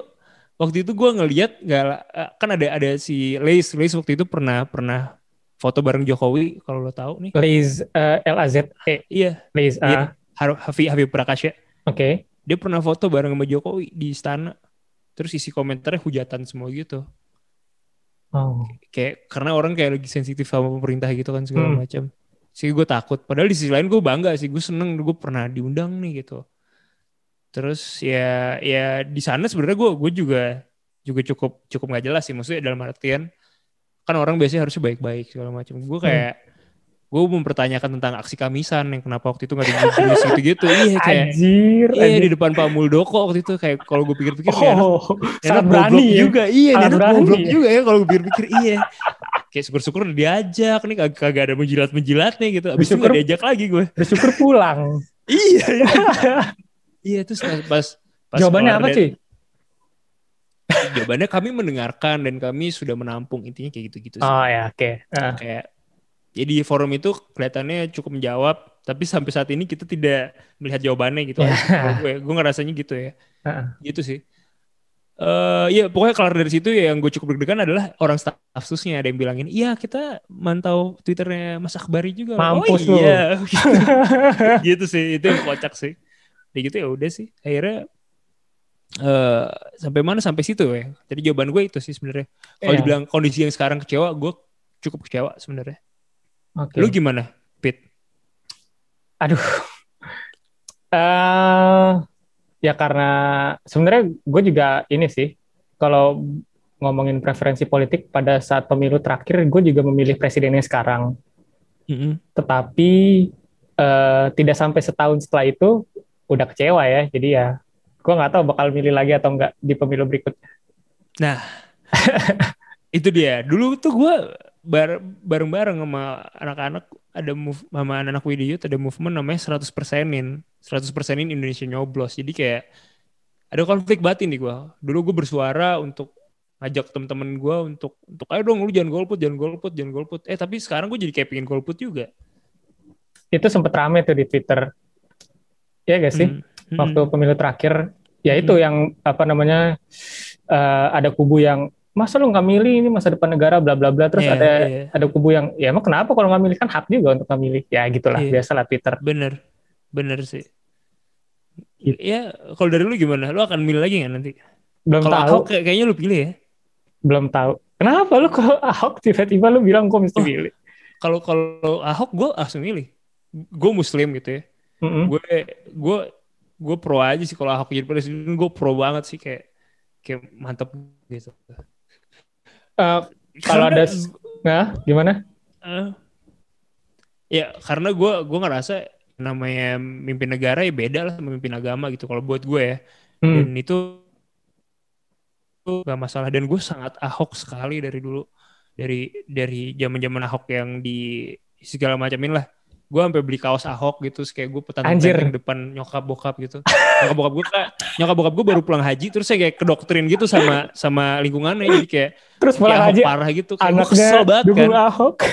waktu itu gue ngeliat nggak eh, kan ada ada si Lace Lace waktu itu pernah pernah foto bareng Jokowi kalau lo tahu nih. Liz eh, L A Z E Iya, Liz. ah, Iya. Har- Habib Prakasya Oke. dia pernah foto bareng sama Jokowi di istana terus isi komentarnya hujatan semua gitu Oh. kayak karena orang kayak lagi sensitif sama pemerintah gitu kan segala Hmm. macam sih gue takut padahal di sisi lain gue bangga sih gue seneng gue pernah diundang nih gitu terus ya ya di sana sebenarnya gue gue juga juga cukup cukup nggak jelas sih maksudnya dalam artian kan orang biasanya harusnya baik-baik segala macam gue kayak gue mempertanyakan tentang aksi kamisan yang kenapa waktu itu nggak dibungkus gitu gitu iya kayak Anjir. Iya anjir. di depan Pak Muldoko waktu itu kayak kalau gue pikir-pikir Oh, sangat goblok berani ya. juga. Iya, Sangat berani goblok ya. juga ya kalau gue pikir-pikir iya. Kayak syukur-syukur diajak nih kagak, kagak ada menjilat-menjilatnya gitu. Abis itu Bersyukur- gak diajak lagi gue. Bersyukur pulang. iya. iya. Iya terus pas, pas, Jawabannya apa sih? Jawabannya kami mendengarkan dan kami sudah menampung intinya kayak gitu-gitu sih. Oh ya, oke. Ah. Kayak jadi forum itu kelihatannya cukup menjawab, tapi sampai saat ini kita tidak melihat jawabannya gitu. Kalau gue, gue ngerasanya gitu ya. Ah. gitu sih. Eh ya pokoknya kelar dari situ ya yang gue cukup deg-degan adalah orang staff susnya ada yang bilangin iya kita mantau twitternya Mas Akbari juga. Mampus oh iya. Gitu sih itu yang kocak sih. Ya gitu ya udah sih. Akhirnya eh sampai mana? Sampai situ ya. Jadi jawaban gue itu sih sebenarnya. Kalau Iya. dibilang kondisi yang sekarang kecewa gue cukup kecewa sebenarnya. Oke. lu gimana Pit? Aduh. eh ya karena sebenarnya gue juga ini sih kalau ngomongin preferensi politik pada saat pemilu terakhir gue juga memilih presidennya sekarang. Mm-mm. Tetapi eh, tidak sampai setahun setelah itu udah kecewa ya. Jadi ya gue nggak tahu bakal milih lagi atau enggak di pemilu berikutnya. itu dia dulu tuh gue bar bareng-bareng sama anak-anak ada move sama anak-anak Widiyut ada movement namanya 100 persenin 100 persenin Indonesia nyoblos jadi kayak ada konflik batin di gue dulu gue bersuara untuk ngajak temen-temen gue untuk untuk ayo dong lu jangan golput jangan golput jangan golput eh tapi sekarang gue jadi kayak pengen golput juga Itu sempet rame tuh di Twitter. Iya gak sih? Hmm, hmm. waktu pemilu terakhir ya itu Hmm. yang apa namanya eh, ada kubu yang masa lu nggak milih ini masa depan negara bla bla bla? Terus Iya, ada iya. ada kubu yang ya emang kenapa kalau nggak milih? Kan hak juga untuk nggak milih. Ya gitulah. Iya. biasalah Twitter. Bener. Bener sih. Gitu. ya kalau dari lu gimana? Lu akan milih lagi nggak nanti? Belum kalau tahu. Ahok kayak- kayaknya lu pilih ya. Belum tahu. Kenapa lu kalau Ahok tiba-tiba lu bilang gue mesti Oh. milih? kalau kalau Ahok gue langsung milih. Gue muslim gitu ya. Gue gue gue pro aja sih kalau Ahok jadi presiden. Gue pro banget sih kayak kayak mantep gitu Eh, kalau ada nah gimana? Eh, ya karena gue gue ngerasa namanya mimpin negara ya beda lah sama mimpin agama gitu kalau buat gue ya. Hmm. dan itu gak masalah. Dan gue sangat Ahok sekali dari dulu. Dari dari zaman zaman Ahok yang di segala macamin lah gue sampai beli kaos Ahok gitu kayak gue petang Anjir. depan nyokap bokap gitu nyokap bokap gue nyokap bokap gue baru pulang haji terus saya kayak kedoktrin gitu sama sama lingkungannya. Jadi kayak terus Ahok aja parah gitu kayak gue anaknya kesel banget kan. Ahok.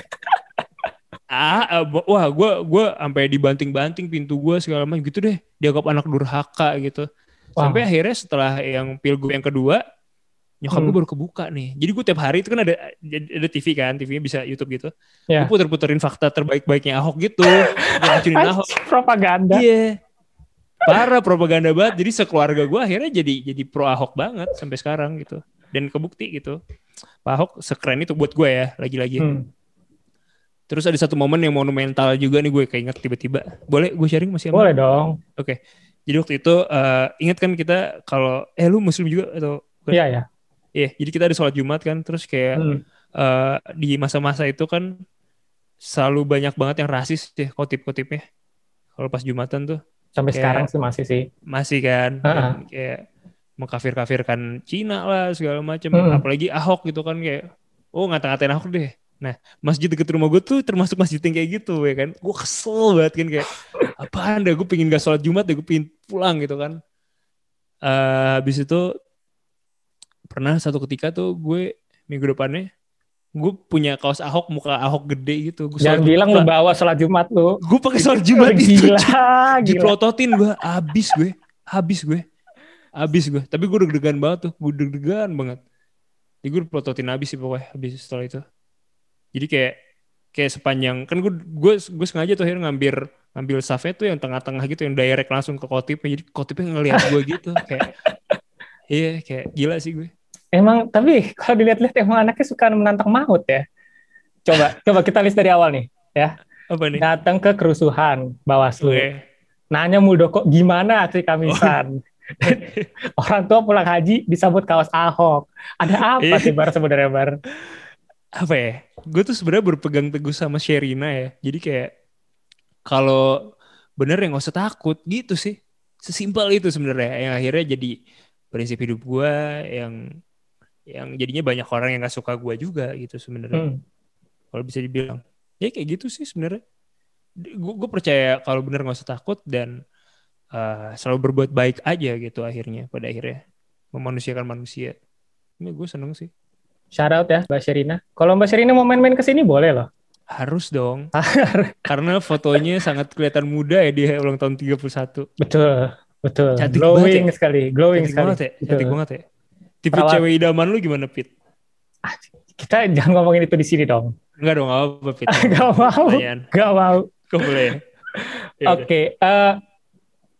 Ah bo- wah gue gue sampai dibanting-banting pintu gue segala macam gitu deh. Dianggap anak durhaka gitu. Wah. sampai akhirnya setelah yang pilgub yang kedua nyokap gue Hmm. baru kebuka nih. Jadi gue tiap hari itu kan ada ada TV kan TV-nya bisa YouTube gitu. Ya. gue puter-puterin fakta terbaik-baiknya Ahok gitu. Gue hancurin Ahok. Propaganda. Iya parah propaganda banget jadi sekeluarga gue akhirnya jadi jadi pro Ahok banget sampai sekarang gitu dan kebukti gitu Pak Ahok sekeren itu buat gue ya lagi-lagi Hmm. Terus ada satu momen yang monumental juga nih gue keinget tiba-tiba. Boleh gue sharing masih aman? boleh dong Oke. Jadi waktu itu eh, ingat kan kita kalau eh lu muslim juga atau? Iya ya. Iya, jadi kita ada sholat Jumat kan terus kayak Hmm. eh, di masa-masa itu kan selalu banyak banget yang rasis ya kotip-kotipnya. Kalau pas Jumatan tuh Sampai Kayak- sekarang sih masih sih. masih kan Ha-ha. dan kayak mengkafir-kafirkan Cina lah segala macam. Hmm. Apalagi Ahok gitu kan kayak oh ngata-ngatain Ahok deh. Nah, masjid deket rumah gue tuh termasuk masjid yang kayak gitu ya kan. Gue kesel banget kan kayak apaan dah gue pengen gak sholat Jumat deh gue pengen pulang gitu kan. Eh habis itu pernah satu ketika tuh gue minggu depannya gue punya kaos Ahok muka Ahok gede gitu. Gue Jangan bilang lu bawa sholat Jumat lu. gue pakai sholat Jumat itu Gila, gila. diplototin gue habis gue. Habis gue. Habis gue. Tapi gue deg-degan banget tuh. Gue deg-degan banget. Jadi gue diplototin habis sih pokoknya habis setelah itu. Jadi kayak kayak sepanjang kan gue gue gue sengaja tuh akhirnya ngambil ngambil safnya tuh yang tengah-tengah gitu yang direct langsung ke kotipnya. Jadi kotipnya ngelihat gue gitu. Kayak iya kayak gila sih gue Emang tapi kalau dilihat-lihat emang anaknya suka menantang maut ya. Coba coba kita list dari awal nih. apa nih Datang ke kerusuhan Bawaslu. gue Nanya Muldoko gimana aksi Kamisan. Orang tua pulang haji disambut kaos Ahok. Ada apa sih Bar sebenarnya Bar? apa ya gue tuh sebenarnya berpegang teguh sama Sherina ya jadi kayak kalau bener ya nggak usah takut gitu sih sesimpel itu sebenarnya yang akhirnya jadi prinsip hidup gue yang yang jadinya banyak orang yang nggak suka gue juga gitu sebenarnya Hmm. kalau bisa dibilang ya kayak gitu sih sebenarnya gue percaya kalau bener nggak usah takut dan eh, selalu berbuat baik aja gitu akhirnya pada akhirnya memanusiakan manusia ini gue seneng sih Shout out ya Mbak Sherina. Kalau Mbak Sherina mau main-main ke sini boleh loh. Harus dong. Karena fotonya sangat kelihatan muda ya dia ulang tahun 31. Betul, betul. Cantik glowing banget sekali, glowing Cantik sekali. banget ya. Betul. Cantik banget ya. Tipe Perawat. cewek idaman lu gimana, Pit? Kita jangan ngomongin itu di sini dong. Enggak dong, gak apa Pit. Gak mau, Pertanyaan. gak mau. Kok boleh ya? Oke, eh,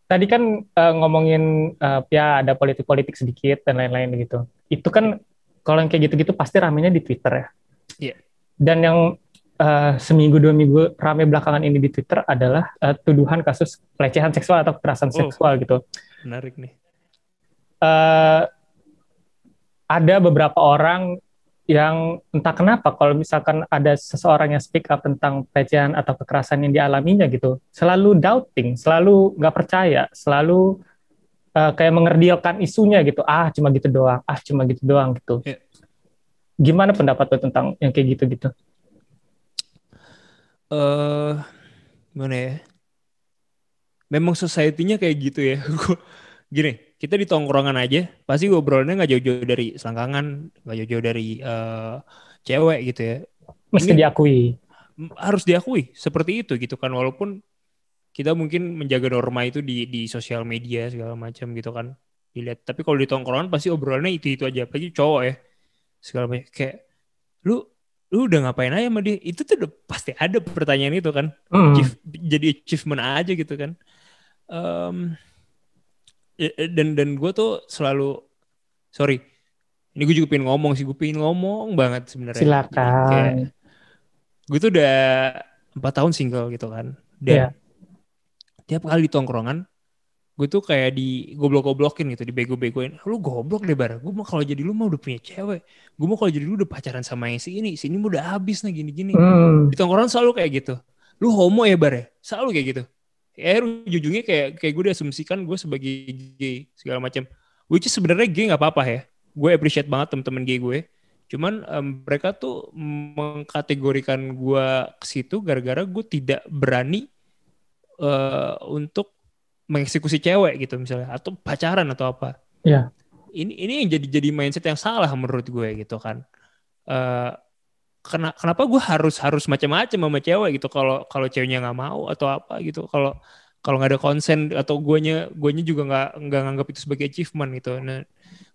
tadi kan eh, ngomongin eh, ya ada politik-politik sedikit dan lain-lain gitu. Itu kan kalau yang kayak gitu-gitu pasti ramenya di Twitter ya. Iya. Dan yang eh, seminggu dua minggu rame belakangan ini di Twitter adalah eh, tuduhan kasus pelecehan seksual atau kekerasan Oh. seksual gitu. Menarik nih. eh ada beberapa orang yang entah kenapa kalau misalkan ada seseorang yang speak up tentang pelecehan atau kekerasan yang dialaminya gitu, selalu doubting, selalu nggak percaya, selalu eh, kayak mengerdilkan isunya gitu. Ah, cuma gitu doang. Ah, cuma gitu doang gitu. Iya. Gimana pendapat lo tentang yang kayak gitu-gitu? Eh, gimana ya? Memang society-nya kayak gitu ya. Gini, kita di tongkrongan aja, pasti ngobrolnya nggak jauh-jauh dari selangkangan, nggak jauh-jauh dari eh, cewek gitu ya. Mesti Ini- diakui. Harus diakui seperti itu gitu kan walaupun kita mungkin menjaga norma itu di di sosial media segala macam gitu kan dilihat tapi kalau di tongkrongan pasti obrolannya itu itu aja apalagi cowok ya segala macam kayak lu lu udah ngapain aja sama dia itu tuh udah pasti ada pertanyaan itu kan. Achieve- jadi achievement aja gitu kan ya- dan dan gue tuh selalu sorry ini gue juga pengen ngomong sih gue pengen ngomong banget sebenarnya. Kayak Silakan. gue tuh udah empat tahun single gitu kan dan Iya. tiap kali di tongkrongan gue tuh kayak di goblok-goblokin gitu di bego-begoin lu goblok deh bar. Gue mau kalau jadi lu mau udah punya cewek. Gue mau kalau jadi lu udah pacaran sama yang si ini. Si ini udah habis nah gini-gini. Hmm. di tongkrongan selalu kayak gitu. Lu homo ya bar ya? Selalu kayak gitu ya ujungnya kayak kayak gue diasumsikan gue sebagai gay segala macam. Which is sebenarnya gay nggak apa-apa ya. Gue appreciate banget temen-temen gay gue. Cuman em, mereka tuh mengkategorikan gue ke situ gara-gara gue tidak berani eh, untuk mengeksekusi cewek gitu misalnya. Atau pacaran atau apa. Iya. ini ini yang jadi jadi mindset yang salah menurut gue gitu kan. Eh kena, kenapa gue harus harus macam-macam sama cewek gitu kalau kalau ceweknya nggak mau atau apa gitu kalau kalau nggak ada konsen atau guanya guanya juga nggak nggak nganggap itu sebagai achievement gitu nah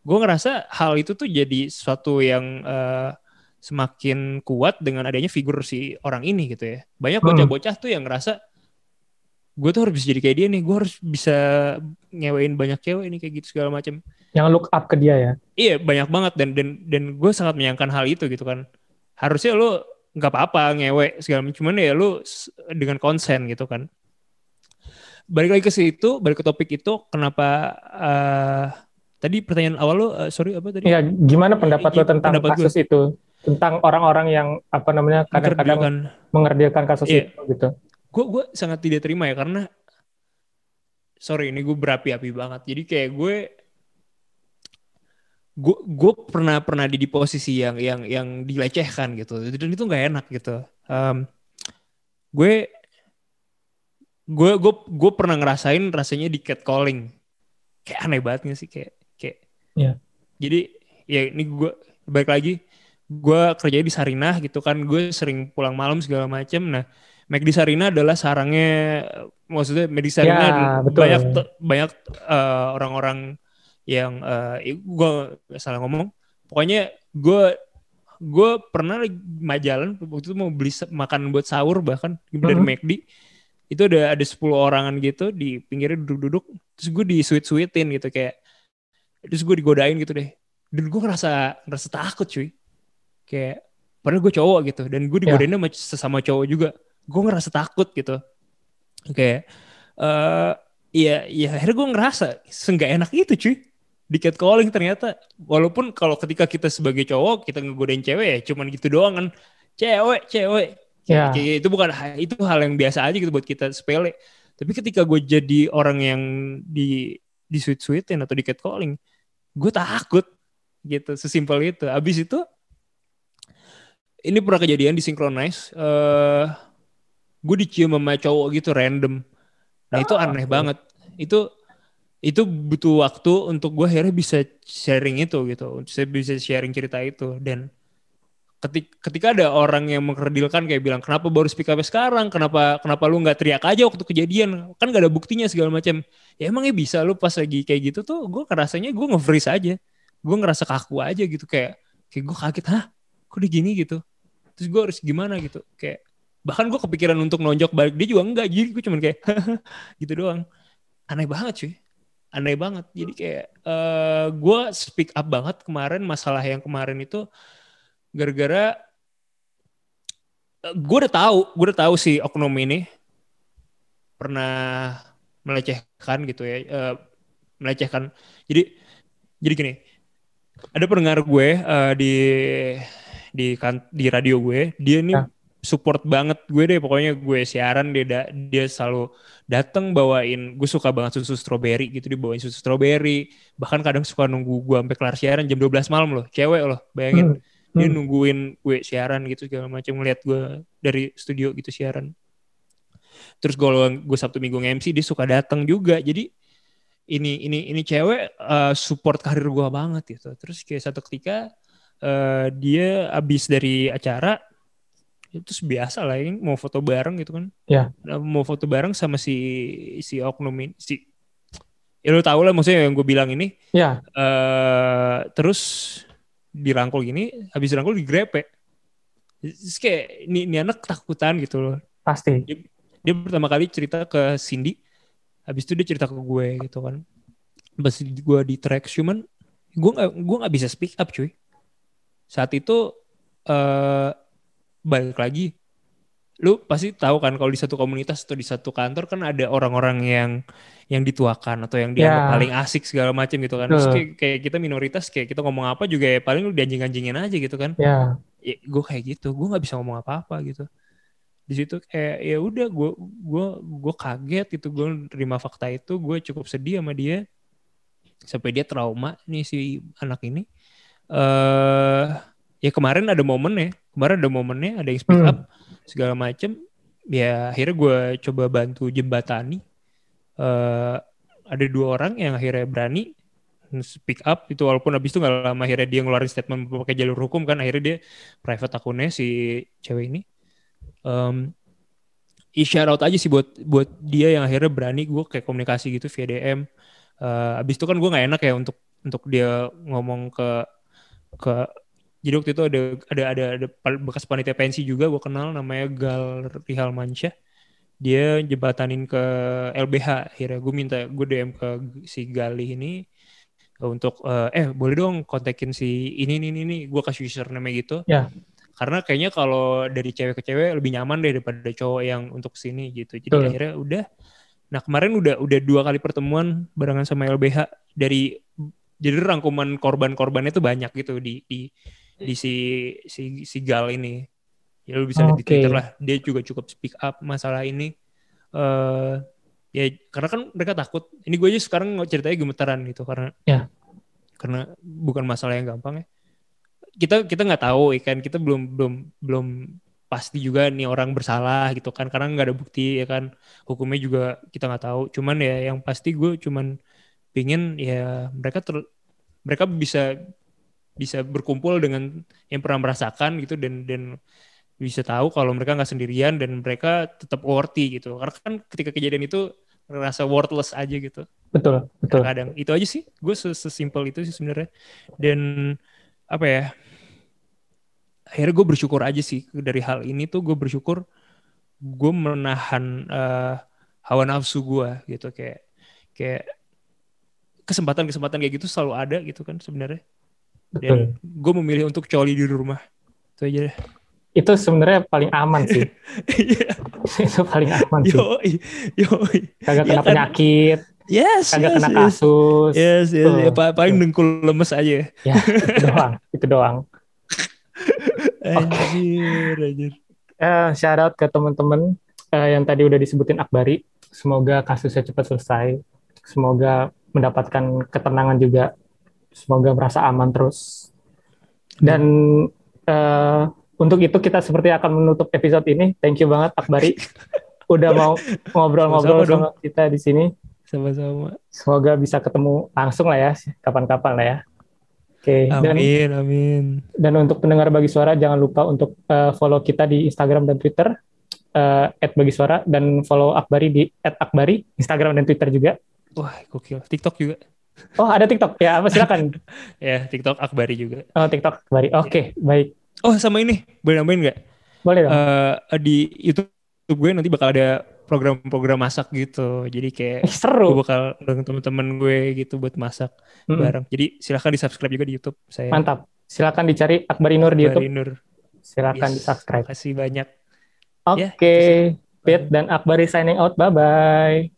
gue ngerasa hal itu tuh jadi suatu yang eh, semakin kuat dengan adanya figur si orang ini gitu ya banyak Hmm. bocah-bocah tuh yang ngerasa gue tuh harus bisa jadi kayak dia nih gue harus bisa ngewein banyak cewek nih kayak gitu segala macam Yang look up ke dia ya. Iya banyak banget dan dan dan gue sangat menyayangkan hal itu gitu kan. Harusnya lu nggak apa-apa ngewe segala macam, cuman ya lu dengan konsen gitu kan. balik lagi ke situ, balik ke topik itu, kenapa uh, tadi pertanyaan awal lo, uh, sorry apa tadi? Ya, gimana pendapat lo tentang pendapat kasus gue. itu? Tentang orang-orang yang apa namanya kadang-kadang mengerjakan kasus Iya. itu gitu. gue gue sangat tidak terima ya karena sorry ini gue berapi-api banget jadi kayak gue gue gue pernah pernah di, di posisi yang yang yang dilecehkan gitu. Dan itu nggak enak gitu. Em, gue gue gue gue pernah ngerasain rasanya di catcalling. Kayak aneh banget gak sih? Kayak kayak Iya. jadi ya ini gue balik lagi. Gue kerja di Sarinah gitu kan. Gue sering pulang malam segala macem. Nah Mac di Sarina adalah sarangnya maksudnya Mac di Sarina Ya, adalah betul. banyak banyak eh, orang-orang yang eh gue salah ngomong. Pokoknya gue gue pernah majalan waktu itu mau beli makan buat sahur bahkan dari Mhm. McD itu ada ada 10 orangan gitu di pinggirnya duduk-duduk terus gue di sweet sweetin gitu kayak terus gue digodain gitu deh. Dan gue ngerasa ngerasa takut cuy. Kayak padahal gue cowok gitu dan gue digodain sama sesama cowok juga. Gue ngerasa takut gitu. Kayak eh iya iya akhirnya gue ngerasa seenggak enak itu cuy di catcalling ternyata. Walaupun kalau ketika kita sebagai cowok kita ngegodain cewek ya cuman gitu doang kan. Cewek cewek. Ya. Kayak itu bukan itu hal yang biasa aja gitu buat kita sepele. Tapi ketika gue jadi orang yang di di sweet sweetin atau di catcalling gue takut gitu sesimpel itu. Abis itu ini pernah kejadian di synchronize eh gue dicium sama cowok gitu random. Nah itu Oh, aneh banget. Itu itu butuh waktu untuk gue akhirnya bisa sharing itu gitu. Saya bisa sharing cerita itu. Dan ketika, ada orang yang mengkerdilkan kayak bilang kenapa baru speak up sekarang? Kenapa kenapa lu nggak teriak aja waktu kejadian? Kan gak ada buktinya segala macam. Ya emangnya bisa lu pas lagi kayak gitu tuh gue ngerasanya gue nge-freeze aja. Gue ngerasa kaku aja gitu kayak kayak gue kaget hah? Kok dia gini gitu? Terus gue harus gimana gitu? Kayak bahkan gue kepikiran untuk nonjok balik. Dia juga enggak jadi gue cuman kayak gitu doang. Aneh banget cuy aneh banget jadi kayak eh gue speak up banget kemarin masalah yang kemarin itu gara-gara gue udah tahu gue udah tahu si oknum ini pernah melecehkan gitu ya eh, melecehkan jadi jadi gini ada pendengar gue eh, di di kan di radio gue dia nih Ya. Support banget gue deh. Pokoknya gue siaran dia da- dia selalu datang bawain gue suka banget susu strawberry gitu dia bawain susu strawberry. Bahkan kadang suka nunggu gue sampai kelar siaran jam 12 malam loh cewek loh bayangin. Hmm. dia Hmm. nungguin gue siaran gitu segala macam ngeliat gue dari studio gitu siaran. Terus kalau gue sabtu minggu nge-MC dia suka datang juga. Jadi ini ini ini cewek eh, support karir gue banget gitu. Terus kayak satu ketika eh, dia abis dari acara itu biasa lah ini mau foto bareng gitu kan Ya. Nah, mau foto bareng sama si si oknum ini si ya lo tau lah maksudnya yang gue bilang ini Ya. eh terus dirangkul gini habis dirangkul digrepe Terus kayak ini, ini anak ketakutan gitu loh Pasti. dia pertama kali cerita ke Cindy habis itu dia cerita ke gue gitu kan pas gue di track cuman gue nggak gue nggak bisa speak up cuy saat itu eh balik lagi lu pasti tahu kan kalau di satu komunitas atau di satu kantor kan ada orang-orang yang yang dituakan atau yang dianggap Ya. paling asik segala macam gitu kan. Terus kayak, kayak kita minoritas kayak kita ngomong apa juga ya paling lu dianjing-anjingin aja gitu kan. Ya. ya, gue kayak gitu gue nggak bisa ngomong apa-apa gitu. Di situ kayak ya udah gue gue gue kaget itu gue terima fakta itu gue cukup sedih sama dia. Sampai dia trauma nih si anak ini. Eh ya kemarin ada momennya. Kemarin ada momennya ada yang speak Hmm. up segala macem. Ya akhirnya gue coba bantu jembatani. Eh ada dua orang yang akhirnya berani speak up itu walaupun habis itu nggak lama akhirnya dia ngeluarin statement pakai jalur hukum kan akhirnya dia private akunnya si cewek ini. Um, shout out aja sih buat buat dia yang akhirnya berani gue kayak komunikasi gitu via DM Eh, abis itu kan gue nggak enak ya untuk untuk dia ngomong ke ke jadi waktu itu ada ada ada, ada bekas panitia pensi juga gue kenal namanya Gal Rihal Mansyah dia jembatanin ke LBH akhirnya gue minta gue DM ke si Gali ini untuk eh, eh boleh dong kontakin si ini ini ini, ini. gue kasih username gitu Ya. karena kayaknya kalau dari cewek ke cewek lebih nyaman deh daripada cowok yang untuk sini gitu jadi Betul. akhirnya udah Nah kemarin udah udah dua kali pertemuan barengan sama LBH dari jadi rangkuman korban-korbannya tuh banyak gitu di di di si si si Gal ini. Ya lu bisa lihat di. Twitter lah. Dia juga cukup speak up masalah ini. eh ya karena kan mereka takut. Ini gue aja sekarang ceritanya gemetaran gitu karena Ya. karena bukan masalah yang gampang ya. Kita kita nggak tahu ya kan kita belum belum belum pasti juga nih orang bersalah gitu kan karena nggak ada bukti ya kan hukumnya juga kita nggak tahu cuman ya yang pasti gue cuman pingin ya mereka ter, mereka bisa bisa berkumpul dengan yang pernah merasakan gitu dan dan bisa tahu kalau mereka nggak sendirian dan mereka tetap worthy gitu. Karena kan ketika kejadian itu ngerasa worthless aja gitu. Betul, betul. kadang itu aja sih. Gue sesimpel itu sih sebenarnya. Dan apa ya? Akhirnya gue bersyukur aja sih dari hal ini tuh gue bersyukur gue menahan eh, hawa nafsu gue gitu. Kayak kayak kesempatan-kesempatan kayak gitu selalu ada gitu kan sebenarnya. Dan gue memilih untuk coli di rumah itu aja deh Itu sebenarnya paling aman sih. Iya. itu paling aman sih. yoi yoi Kagak kena kan? penyakit, yes kagak yes, kena yes. kasus. yes yes Tuh. ya, pa- paling dengkul lemes aja Ya, itu doang, itu doang. anjir anjir Eh, shout out ke teman-teman eh, yang tadi udah disebutin Akbari. Semoga kasusnya cepat selesai. Semoga mendapatkan ketenangan juga. Semoga merasa aman terus. Dan eh, untuk itu kita seperti akan menutup episode ini. Thank you banget Akbari udah mau ngobrol-ngobrol dong. sama kita di sini. sama-sama Semoga bisa ketemu langsung lah ya, kapan-kapan lah ya. Oke, dan amin amin Dan untuk pendengar Bagi Suara, jangan lupa untuk eh, follow kita di Instagram dan Twitter, eh, @bagisuara dan follow Akbari di @akbari, Instagram dan Twitter juga. wah gokil TikTok juga Oh, ada TikTok. Ya, apa silakan. ya TikTok Akbari juga Oh, TikTok Akbari. Oke, baik. oh sama ini boleh nambahin nggak Boleh dong. Eh, di YouTube gue nanti bakal ada program-program masak gitu jadi kayak Eh, gue seru. bakal undang temen-temen gue gitu buat masak Mm-mm. bareng jadi silahkan di subscribe juga di YouTube saya Mantap. Silakan dicari Akbari Nur di Akbari YouTube. Nur Silakan Yes, di-subscribe. Makasih banyak Oke. Ya, itu sih. Pit dan Akbari signing out. Bye-bye.